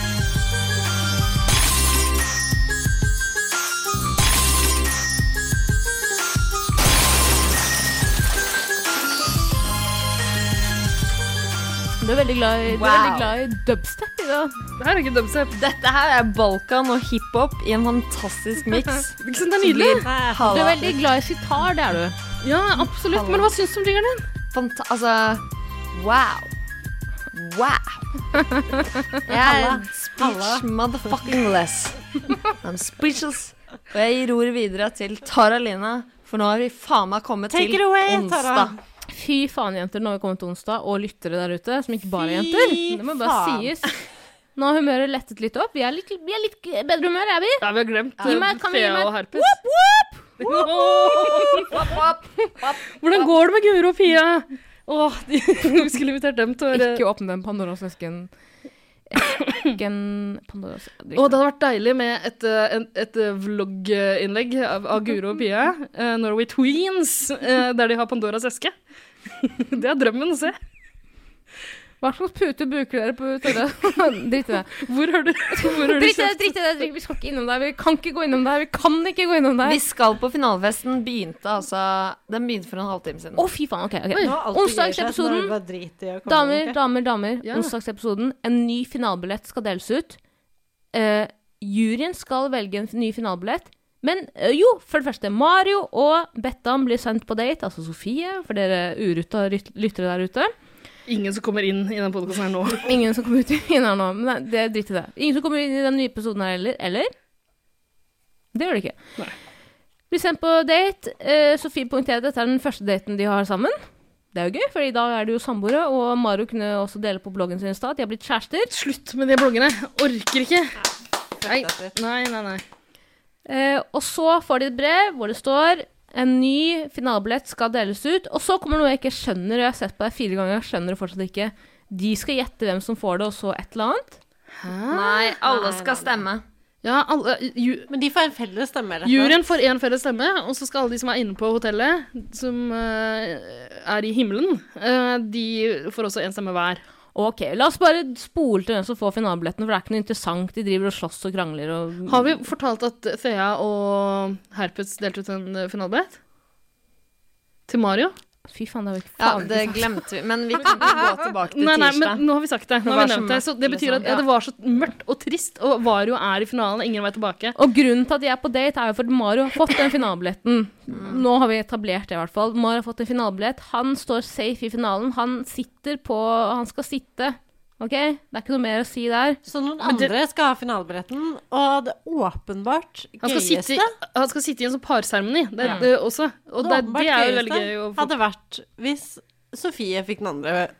Du er veldig glad i, du er Wow. veldig glad i dubstep, Ida. Det her er ikke dubstep. Dette her er Balkan og hiphop i en fantastisk miks. Ikke sant, det er nydelig. Du er veldig glad i sitar, det er du. Ja, absolutt. Men hva syns du om jingeren din? Fanta altså Wow. Wow. Jeg er speech motherfucking less. I'm speechless. Og jeg gir ordet videre til Tara Lina, for nå har vi faen meg kommet Take til away, onsdag. Tara. Fy faen, jenter. Nå har vi kommet til onsdag, og lyttere der ute, som ikke bare er jenter. Det må bare faen. sies. Nå har humøret lettet litt opp. Vi er litt, vi er litt bedre humør, er vi? Ja, vi har glemt ja. eh, meg- kan vi gi Thea meg- Hvordan går det med Guro og Pia? Åh, de, vi skulle invitert dem til å være Ikke åpne den Pandoras esken. Esken Pandoras Å, det hadde vært deilig med et, et, et eh, vlogginnlegg av, av Guro og Pia. uh, Norway Tweens, uh, der de har Pandoras eske. Det er drømmen å se. Hva slags pute bruker dere på Tøyde? Drit i det. Hvor har du, hvor har du Drit i det, kjøpt drit i det. Vi skal ikke innom der. Vi kan ikke gå innom der. Vi kan ikke gå innom der. Vi skal på finalefesten. Begynte altså Den begynte for en halvtime siden. Å, fy faen. OK. ok. Nå har alt det gir seg, så nå er Onsdagsepisoden. Damer, damer, damer. Ja. Onsdagsepisoden. En ny finalebillett skal deles ut. Uh, juryen skal velge en ny finalebillett. Men eh, jo, for det første, Mario og Bettan blir sendt på date, altså Sofie, for dere urutta lyttere der ute. Ingen som kommer inn i den podkasten her nå. Ingen som kommer ut inn her nå, men nei, det er dritt i det. Ingen som kommer inn i den nye episoden her heller, eller? Det gjør det ikke. Nei. Blir sendt på date. Eh, Sofie poengterer at dette er den første daten de har sammen. Det er jo gøy, for i dag er de jo samboere, og Mario kunne også dele på bloggen sin i stad. De har blitt kjærester. Slutt med de bloggene. Orker ikke. Nei, nei, nei. nei. Eh, og så får de et brev hvor det står en ny finalebillett skal deles ut. Og så kommer noe jeg ikke skjønner, og jeg har sett på det fire ganger, jeg skjønner det fortsatt ikke. De skal gjette hvem som får det, og så et eller annet. Nei, alle skal stemme. Ja, alle, ju, Men de får en felles stemme, rett. Juryen får én felles stemme, og så skal alle de som er inne på hotellet, som uh, er i himmelen, uh, de får også én stemme hver. Ok, la oss bare spole til hvem som får finalebilletten, for det er ikke noe interessant. De driver og slåss og krangler og Har vi fortalt at Thea og Herpes delte ut en finalebillett? Til Mario? Fy faen, det har vi ikke Ja, det glemte vi. Men vi kan ikke gå tilbake til Nei, nei, tirsdag. men nå har vi sagt det. Nå har vi nevnt det. Så det betyr at ja, det var så mørkt og trist, og Vario er i finalen, ingen vei tilbake. Og grunnen til at de er på date, er jo fordi Mario har fått den finalebilletten. Mm. Nå har vi etablert det, i hvert fall. Mario har fått en finalebillett. Han står safe i finalen. Han sitter på Han skal sitte. OK? Det er ikke noe mer å si der. Så noen det- andre skal ha finalebilletten, og det åpenbart Han skal, gøyeste sitte, i- han skal sitte i en sånn parseremoni det, Ja. det også. Og det, det er jo veldig gøy å få hadde vært hvis Sofie fikk den andre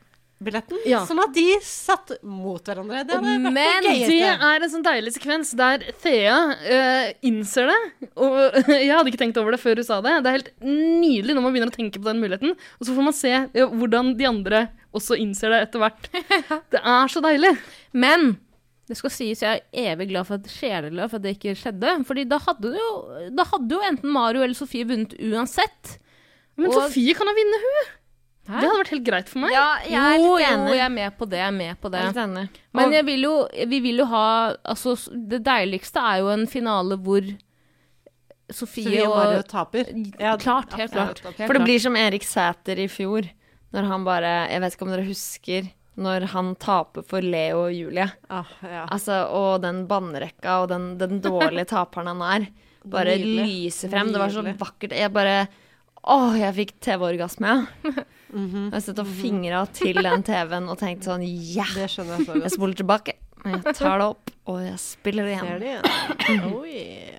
billetten, Ja. sånn at de satt mot hverandre. Det hadde vært Men det Det er en sånn deilig sekvens der Thea uh, innser det. Og jeg hadde ikke tenkt over det før hun sa det. Det er helt nydelig når man begynner å tenke på den muligheten. Og så får man se uh, hvordan de andre også innser det etter hvert. Det er så deilig. Men det skal sies, jeg er evig glad for at sjeleglad for at det ikke skjedde. Fordi da hadde jo, da hadde jo enten Mario eller Sofie vunnet uansett. Men Og- Sofie kan ha vinne, hun. Hæ? Det hadde vært helt greit for meg. Ja, jeg er jo, litt jo, jeg er med på det. Jeg er med på det. Jeg er litt enig. Men jeg vil jo, vi vil jo ha altså, Det deiligste er jo en finale hvor Sofie, Sofie og bare taper. Ja, Klart, helt klart. Helt For det klart. blir som Erik Sæter i fjor, når han bare Jeg vet ikke om dere husker når han taper for Leo og Julie. Ah, ja. Altså, og den bannerekka og den, den dårlige taperen han er, bare Nydelig. lyser frem. Det var så vakkert. Jeg bare Å, jeg fikk TV-orgasme, ja. -hmm. Jeg har sittet og fingra til den TV-en og tenkt sånn Ja! Det skjønner jeg så Jeg spoler tilbake. Jeg tar det opp, og jeg spiller det Ser igjen. de igjen? Oi.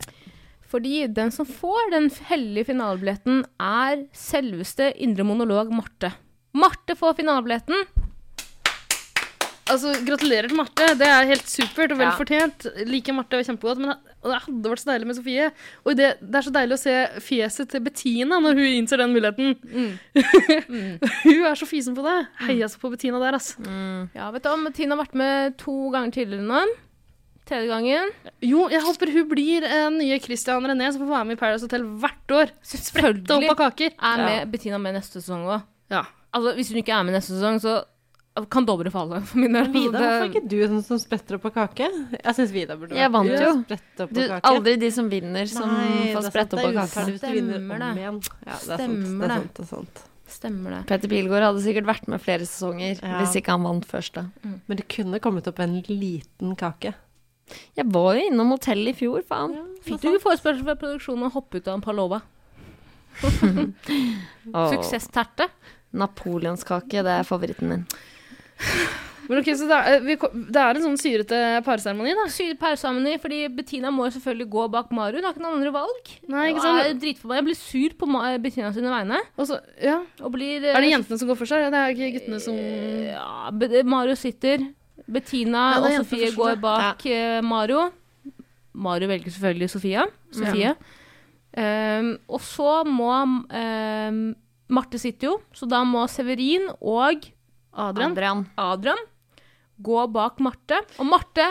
Fordi den som får den hellige finalebilletten, er selveste indre monolog Marte. Marte får finalebilletten. Altså, Gratulerer til Marte. Det er helt supert og vel Ja. fortjent. Liker Marte kjempegodt. Men det hadde vært så deilig med Sofie. Og det, det er så deilig å se fjeset til Bettina når hun innser den muligheten. hun er så fisen på det. Heia så på Bettina der, ass. Ja, vet du om Bettina har vært med to ganger tidligere nå. Tredje gangen. Jo, jeg håper hun blir eh, nye Christian René som får være med i Paradise Hotel hvert år. Sprette opp av kaker. er med Bettina med neste sesong òg. Ja. Altså, hvis hun ikke er med neste sesong, så kan dobbere falle for min del. Vida, hvorfor er ikke du sånn som spretter opp av kake? Jeg syns Vida burde Jeg vant jo. Du, kake. aldri de som vinner, som Nei, får sprette opp på vinner Stemmer det. Ja, det er sant. Stemmer Det er det. sant, det er. Stemmer det. Petter Pilgaard hadde sikkert vært med flere sesonger Ja. hvis ikke han vant første. Men det kunne kommet opp en liten kake. Jeg var jo innom hotellet i fjor, faen. Fikk du ikke forespørsel fra produksjonen å hoppe ut av en Palova? Suksessterte. Napoleonskake, det er favoritten min. Men ok, så det er, vi, det er en sånn syrete parseremoni, da? Syret parseremoni, fordi Bettina må jo selvfølgelig gå bak Maru. Hun har ikke noen andre valg. Nei, ikke sant? er dritforbanna. Jeg blir sur på Ma Bettina sine vegne. Og så, ja. Og blir Er det jentene som går for seg? Ja, Det er ikke guttene som Ja, Maru sitter. Bettina Ja, og Sofie går bak ja. Maru. Maru velger selvfølgelig Sofia. Sofie. Um, og så må um, Marte sitter jo, så da må Severin og Adrian. Adrian. Adrian gå bak Marte. Og Marte,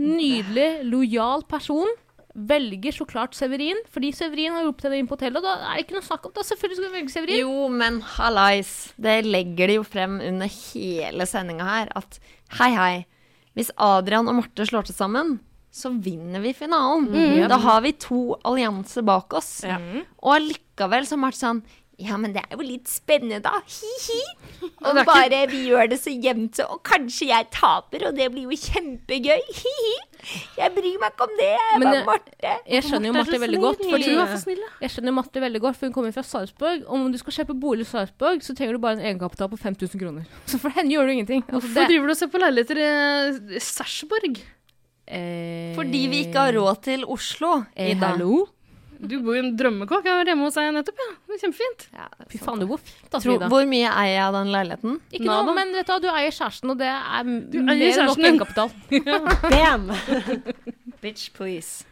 nydelig, lojal person, velger så klart Severin, fordi Severin har hjulpet henne inn på hotellet, og da er det ikke noe snakk om det. Selvfølgelig skal hun velge Severin. Jo, men hallais. Det legger de jo frem under hele sendinga her, at hei, hei. Hvis Adrian og Marte slår til sammen, så vinner vi finalen. Da har vi to allianser bak oss. Ja. Og allikevel så har Marte sånn Ja, men det er jo litt spennende, da. Hi-hi. Og det bare vi gjør det så jevnt, så Og kanskje jeg taper, og det blir jo kjempegøy. Hi-hi. Jeg bryr meg ikke om det. Jeg Men bare Marte. Jeg skjønner jo Marte veldig godt, fordi. Jeg skjønner Marte veldig godt, for hun kommer fra Sarpsborg. Og om du skal kjøpe bolig i Sarpsborg, så trenger du bare en egenkapital på 5000 kroner. Så for henne gjør du ingenting. Altså, Hvorfor driver du og ser på leiligheter i Sarpsborg? eh, Fordi vi ikke har råd til Oslo, eh, dag. Hallo? Du bor i en drømmekåk. Jeg var hjemme hos deg nettopp. ja. Det var Kjempefint. Ja, det er Fy faen, du bor fint, da, Frida. Hvor mye eier jeg av den leiligheten? Ikke Nada. noe, men vet du hva, du eier kjæresten, og det er mer enn nok egenkapital. Bam! Bitch, please.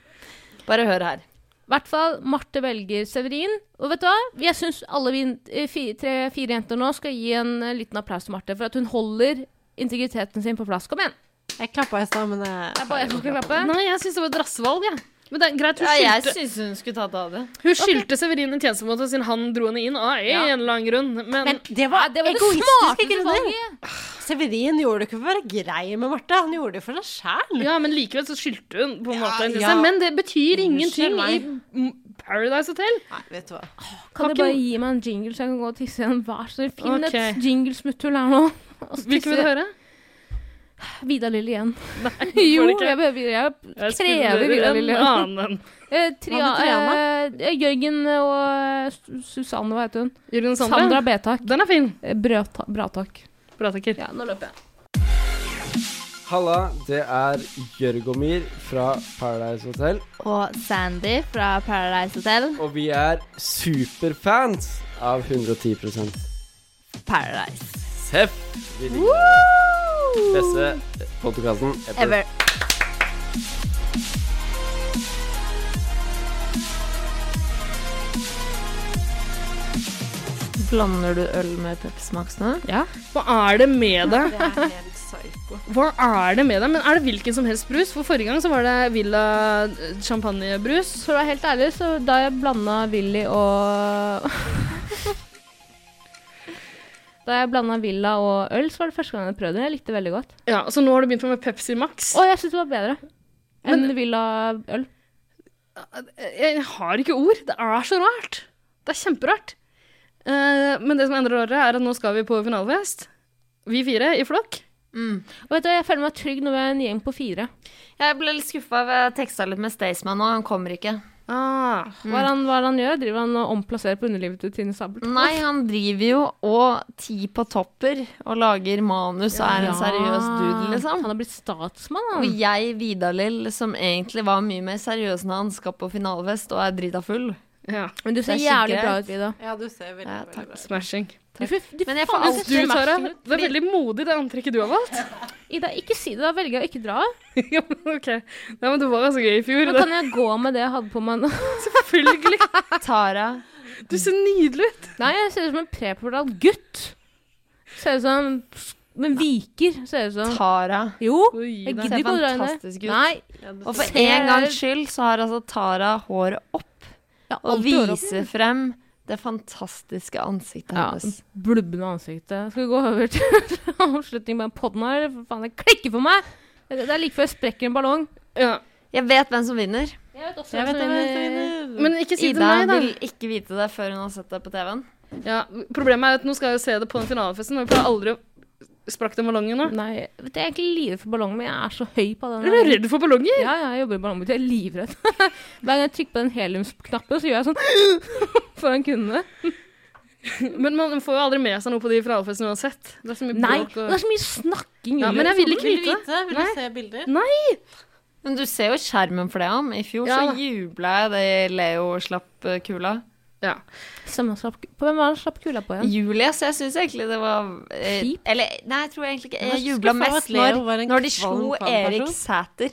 Bare hør her. I hvert fall Marte velger Severin. Og vet du hva? Jeg syns alle vi eh, tre-fire jenter nå skal gi en eh, liten applaus til Marte for at hun holder integriteten sin på plass. Kom igjen. Jeg klappa i stad, men jeg er bare jeg skal klappe. Nei, jeg syns det var et rassevalg, jeg. Men det er greit, hun Ja, jeg skyldte, syns hun skulle tatt av det. hun skyldte Severin en tjenestemåte siden han dro henne inn av en eller annen grunn. Men, Men det var, det var det egoistiske smarteste grunner. valget. Severin gjorde det ikke for å være grei med Marte, han gjorde det for seg sjæl. ja, men likevel så skyldte hun på en Ja, måte en ja. Men det betyr ingenting i meg. Paradise Hotel. Nei, vet du hva. Kan du ikke- bare gi meg en jingle så jeg kan gå og tisse igjen? Vær så snill, finn Ok. et jinglesmutthull her nå. Og så Hvilken vil du tisse- høre? Vidar Lill igjen. Nei, Jo, ikke. jeg, behøver- jeg Jeg krever Vida Lill igjen. annen. Eh, Tria, Hva eh, Jørgen og eh, Susanne, hva heter hun? Jørgen Sandra. Sandra Betak. Den er fin. Eh, Brøta- Bratak. Bra, takker. Ja, nå løper jeg. Halla, det er Jørgomir fra Paradise Hotel. Og Sandy fra Paradise Hotel. Og vi er superfans av 110% Paradise. Seff! Vi liker den Beste podkasten ever. Ever. Blander du øl med Pepsi Max nå? Hva er det med det? Det er helt psyko. Hva er det med det? Men er det hvilken som helst brus? For forrige gang så var det Villa champagnebrus. For å være helt ærlig, så da jeg blanda Willy og Da jeg blanda Villa og øl, så var det første gang jeg prøvde det. Jeg likte det veldig godt. Ja, Så nå har du begynt med Pepsi Max. Å, jeg syns det var bedre enn Men- Villa øl. Jeg har ikke ord. Det er så rart. Det er kjemperart. Eh, men det som endrer året, er at nå skal vi på finalefest. Vi fire i flokk. Og vet du, Jeg føler meg trygg når vi er en gjeng på fire. Jeg ble litt skuffa. Jeg teksta litt med Staysman, og han kommer ikke. Ah, Hva er han, hva er det han gjør? Driver han og omplasserer på underlivet til Tine Sabeltann? Nei, han driver jo og ti på topper og lager manus og er en seriøs dude, liksom. Han har blitt statsmann, Og jeg, Vidar-Lill, som egentlig var mye mer seriøs når han skal på finalefest og er drita full. ja. Men du ser er jævlig bra ut, Vida. Ja, du ser veldig, Ja, veldig bra ut. Smashing. Du, får- du, Men jeg får alltid Du, Sara. det er veldig modig det antrekket du har valgt. Ida, ikke si det. Da velger jeg å ikke dra. Ja, ok. Nei, men det var ganske gøy i fjor. Det. kan jeg gå med det jeg hadde på meg nå. Selvfølgelig. Tara Du ser nydelig ut. Nei, jeg ser ut som en preportal gutt. Ser ut som Men viker ser ut som. Tara. Jo, Oi, jeg da. gidder ikke å dra inn ut. Nei, Og for en gangs skyld så har altså Tara håret opp Ja, og viser frem det fantastiske ansiktet Ja, hennes. blubbende ansiktet. Skal vi gå over til avslutning på podden her? Faen, det klikker for meg! Det er like før jeg sprekker en ballong. Ja. Jeg vet hvem som vinner. Jeg vet også Jeg vet hvem som hvem vinner. som vinner. Men ikke si det til meg, da. vil ikke vite det før hun har sett det på TV-en. Ja, Problemet er at nå skal jeg jo se det på den finalefesten, og vi pleier aldri å Sprakk den ballongen nå? Nei, vet du, jeg er egentlig livredd for ballonger, men jeg er så høy på den. Er du redd for ballonger? Ja, ja, jeg jobber i ballongbutikk. Jeg er livredd. Hver gang jeg trykker på den heliumsknappen, så gjør jeg sånn foran kundene. Men man får jo aldri med seg noe på de frafestene uansett. Det er så mye Nei, bråk og det er så mye snakking Ja, men jeg vil ikke Vil du vite vite? Vil Nei. du se bilder? Nei! Men du ser jo skjermen for det, om. I fjor Ja. så jubla jeg da Leo slapp eh, kula. Ja. Stemmer, slapp, på hvem var det han slapp kula på igjen? Julie, så jeg syns egentlig det var eh, Eller nei, jeg tror egentlig ikke Jeg jubla mest når, når de slo Erik. Sæter.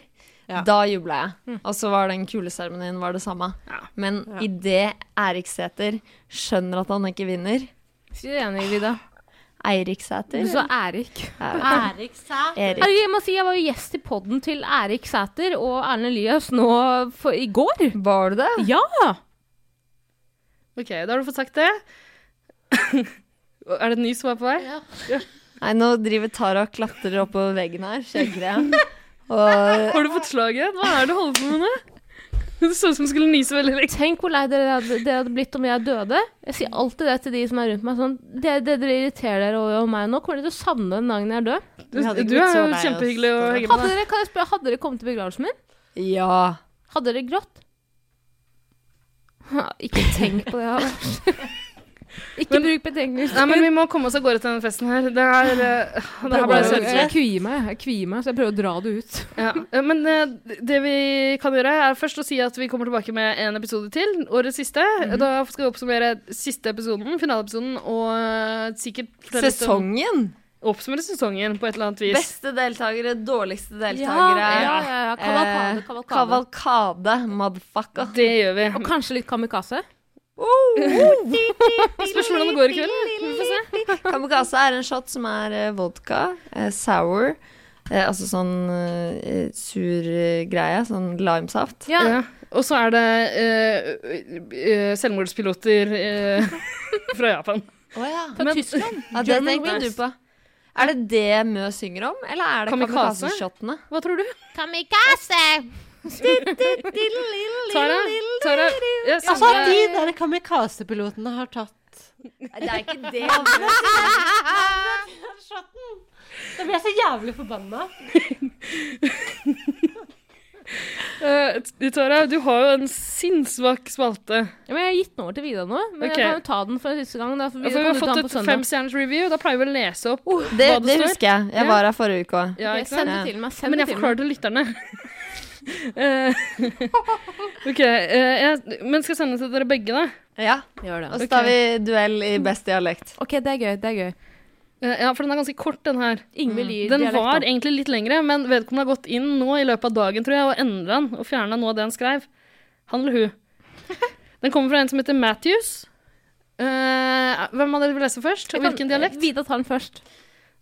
Ja. Da jubla jeg. Og så var den kuleseremonien var det samme. Men Ja. idet Erik Sæter skjønner at han ikke vinner Si det enig, Vida. Eirik Sæter Du sa Erik. Erik Sæter. Erik. Jeg må si jeg var jo gjest i podden til Erik Sæter og Erlend Elias nå for, i går. Var du det? Ja! OK, da har du fått sagt det. er det en ny som er på vei? Nei, nå driver Tara og klatrer oppover veggen her. Skjeggkrea. Og Har du fått slaget? Hva er det du holder på med nå? Det så ut som du skulle nyse veldig lenge. Tenk hvor lei dere hadde, det hadde blitt om jeg døde. Jeg sier alltid det til de som er rundt meg. Sånn, det, det dere irriterer dere over meg nå, kommer dere til å savne den dagen jeg er død. Du, du er jo kjempehyggelig å henge med Hadde dere, kan jeg spørre, hadde dere kommet til begravelsen min? ja. Hadde dere grått? Ha, Ikke tenk på det. Ikke Men- bruk betenkningstid. Nei, men vi må komme oss av gårde til denne festen her. Det er, eh, det her jeg, jeg kvier meg, jeg kvier meg, så jeg prøver å dra det ut. Ja. Men eh, det vi kan gjøre, er først å si at vi kommer tilbake med en episode til. Årets siste. Da skal vi oppsummere siste episoden, finaleepisoden, og eh, sikkert Sesongen. Oppsummere sesongen på et eller annet vis. Beste deltakere, dårligste deltakere. ja, ja, ja. Kavalkade, Eh, kavalkade. Kavalkade, motherfucker. Det gjør vi. Og kanskje litt kamikaze. Spørs hvordan det går i kveld. Vi får se. Kamikaze er en shot som er eh, vodka, eh, sour, eh, altså sånn sur greie, sånn limesaft. Ja. Ja. Og så er det eh, eh, selvmordspiloter uh, fra Japan. Å ja. Fra Men- Tyskland. ja. Det tenkte du på. Er det det Mø synger om, eller er det Kamikaze? kamikaze-shotene? Hva tror du? Kamikaze! Tara? Tara jeg Altså, at de der kamikaze-pilotene har tatt Det er ikke det. Da blir jeg så jævlig forbanna. Uh, Tara, du har jo en sinnssvak spalte. Ja, men jeg har gitt den over til Vida nå, men okay. jeg kan jo ta den for en siste gang. Da, for altså, vi har fått et femstjerners review. Da pleier vi å lese opp Det, hva det det står. husker jeg. Jeg var her forrige uke òg. Ja, okay, send det til meg. Send Men jeg forklarer til lytterne. Eh, OK. eh, jeg, men skal jeg sende til dere begge, da? Ja. Gjør det. Og så tar vi duell i best dialekt. OK, det er gøy. Det er gøy. Eh, ja, for den er ganske kort, den her. Ingvild Den var egentlig litt lengre, men vedkommende har gått inn nå i løpet av dagen, tror jeg, og endra den og fjerna noe av det han skrev. Han eller hun. Den kommer fra en som heter Matthews. Uh, hvem av dere vil lese først? Og hvilken dialekt? Vida tar den først.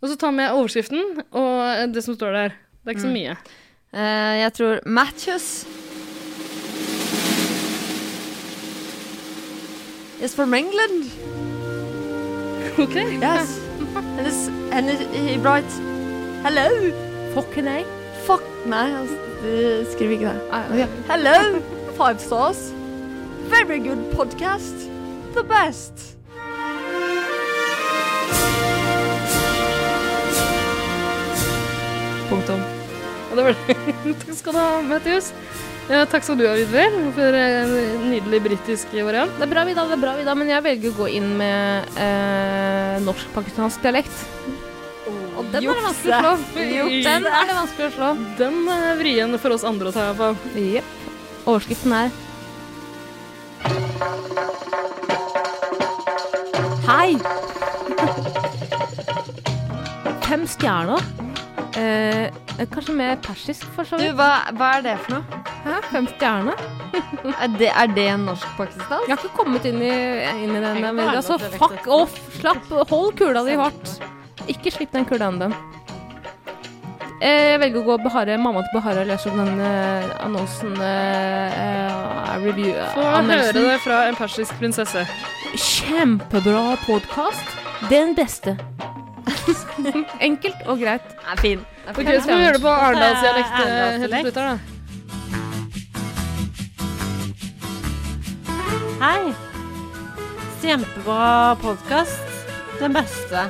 Og så ta med overskriften og det som står der. Det er ikke så mye. Eh, Eh, jeg tror Matthews is from England. OK? Yes. and, it's, and he writes Hello. Fuck nei. Fuck Nei, han skriver ikke det. Hello. Five stars. Very good podcast. The best. Ja, det var det. takk skal du ha, Matthews. Ja, takk skal du ha, Vidver, for en nydelig britisk variant. Det er bra, Vida, det er bra, Vida, men jeg velger å gå inn med eh, norsk-pakistansk dialekt. Og den er det vanskelig å slå. Den er det vanskelig å slå. Den er vrien for oss andre å ta på. Jepp. Overskriften er Hei! Fem stjerner. Eh, kanskje mer persisk, for så Du, hva, hva er det for noe? Hæ? Fem stjerner? Er det, er det norsk-pakistansk? Jeg har ikke kommet inn i, inn i den. Men, altså, fuck off! Slapp, hold kula di hardt. Ikke slipp den kula ennå. Eh, Jeg velger å gå Bahare, mamma til Behare og lese opp den eh, annonsen eh, eh, review Få høre det fra en persisk prinsesse. Kjempebra podkast. Den beste. Enkelt og greit. Er fin. Er Ok, fin. Så må vi gjøre det på arendalsdialekt helt til slutt her, da. Hei. Kjempebra podkast. Den beste.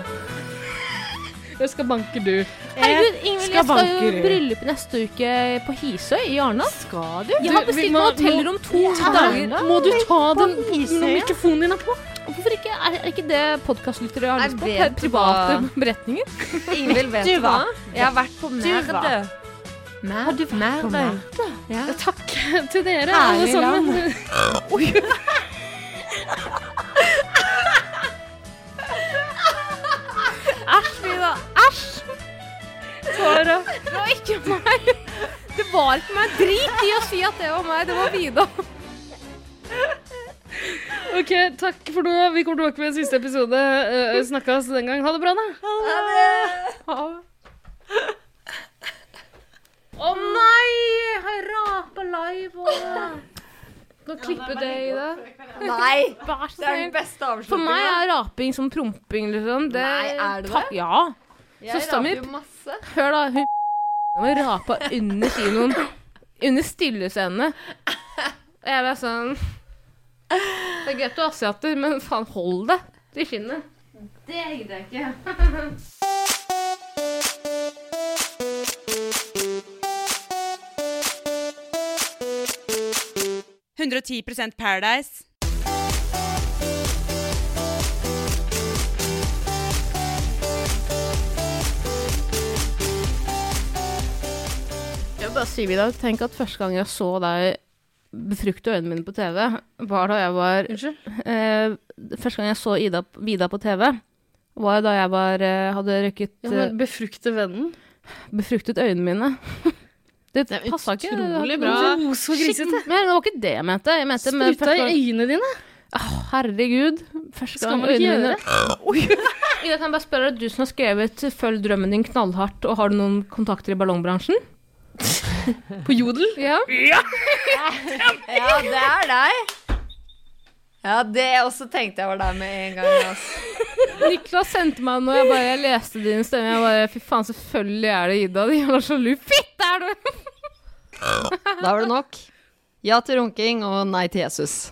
Jeg skal banke du. Herregud, Ingvild, skal jeg skal jo i bryllup neste uke på Hisøy i Arendal. Skal du? Jeg har bestilt meg hotellrom to dager. Må du ta den når mikrofonen din er på? Hvorfor ikke? Er er ikke det podkastlyttere har Jeg lyst på? vet Private hva. beretninger? Ingvild, vet Du hva? Jeg har vært på Merdø. Har du vært på Merdø? Ja. Takk til dere, alle Herlig Oi. Æsj, Vida. Æsj! Tara. Det var ikke meg. Det var ikke meg. Drit i å si at det var meg. Det var Vida. Ok, takk for nå. Vi kommer tilbake med en siste episode. Uh, Snakkes den gang. Ha det bra, da. Ha det. Ha det. Å nei! Jeg har rapa live og klipper klippe det i det. Nei! Det er den beste beste For meg er raping som promping, liksom. Det, Nei, er det det? Ja. Jeg raper masse. Hør, da. Hun rapa under kinoen. Under stillescenene. Og jeg ble sånn Det er greit du er asiater, men faen, hold det til skinnet. Det gidder jeg ikke. 110% Paradise. Jeg vil bare si, Vidar, tenk at første gang jeg så deg befrukte øynene mine på TV, var da jeg var eh, Første gang jeg så Ida, Vida på TV, var da jeg var, eh, hadde røyket Ja, men befrukte vennen. eh, befruktet øynene mine. Det, Det passa ikke. utrolig bra. Så grisete. Men det var ikke det jeg mente. Jeg mente Spruta i øynene dine. Åh, herregud. Første Skal man ikke gjøre det? Ida, kan jeg bare spørre, deg, du som har skrevet 'Følg drømmen din knallhardt', og har du noen kontakter i ballongbransjen? På jodel? Ja. Ja, det er deg. Ja, det også tenkte jeg var deg med en gang. Altså. Niklas sendte meg noe, jeg bare jeg leste din stemme. Jeg bare Fy faen, selvfølgelig er det Ida. De er sjalu. Fitte er du! Da var det nok. Ja til runking og nei til Jesus.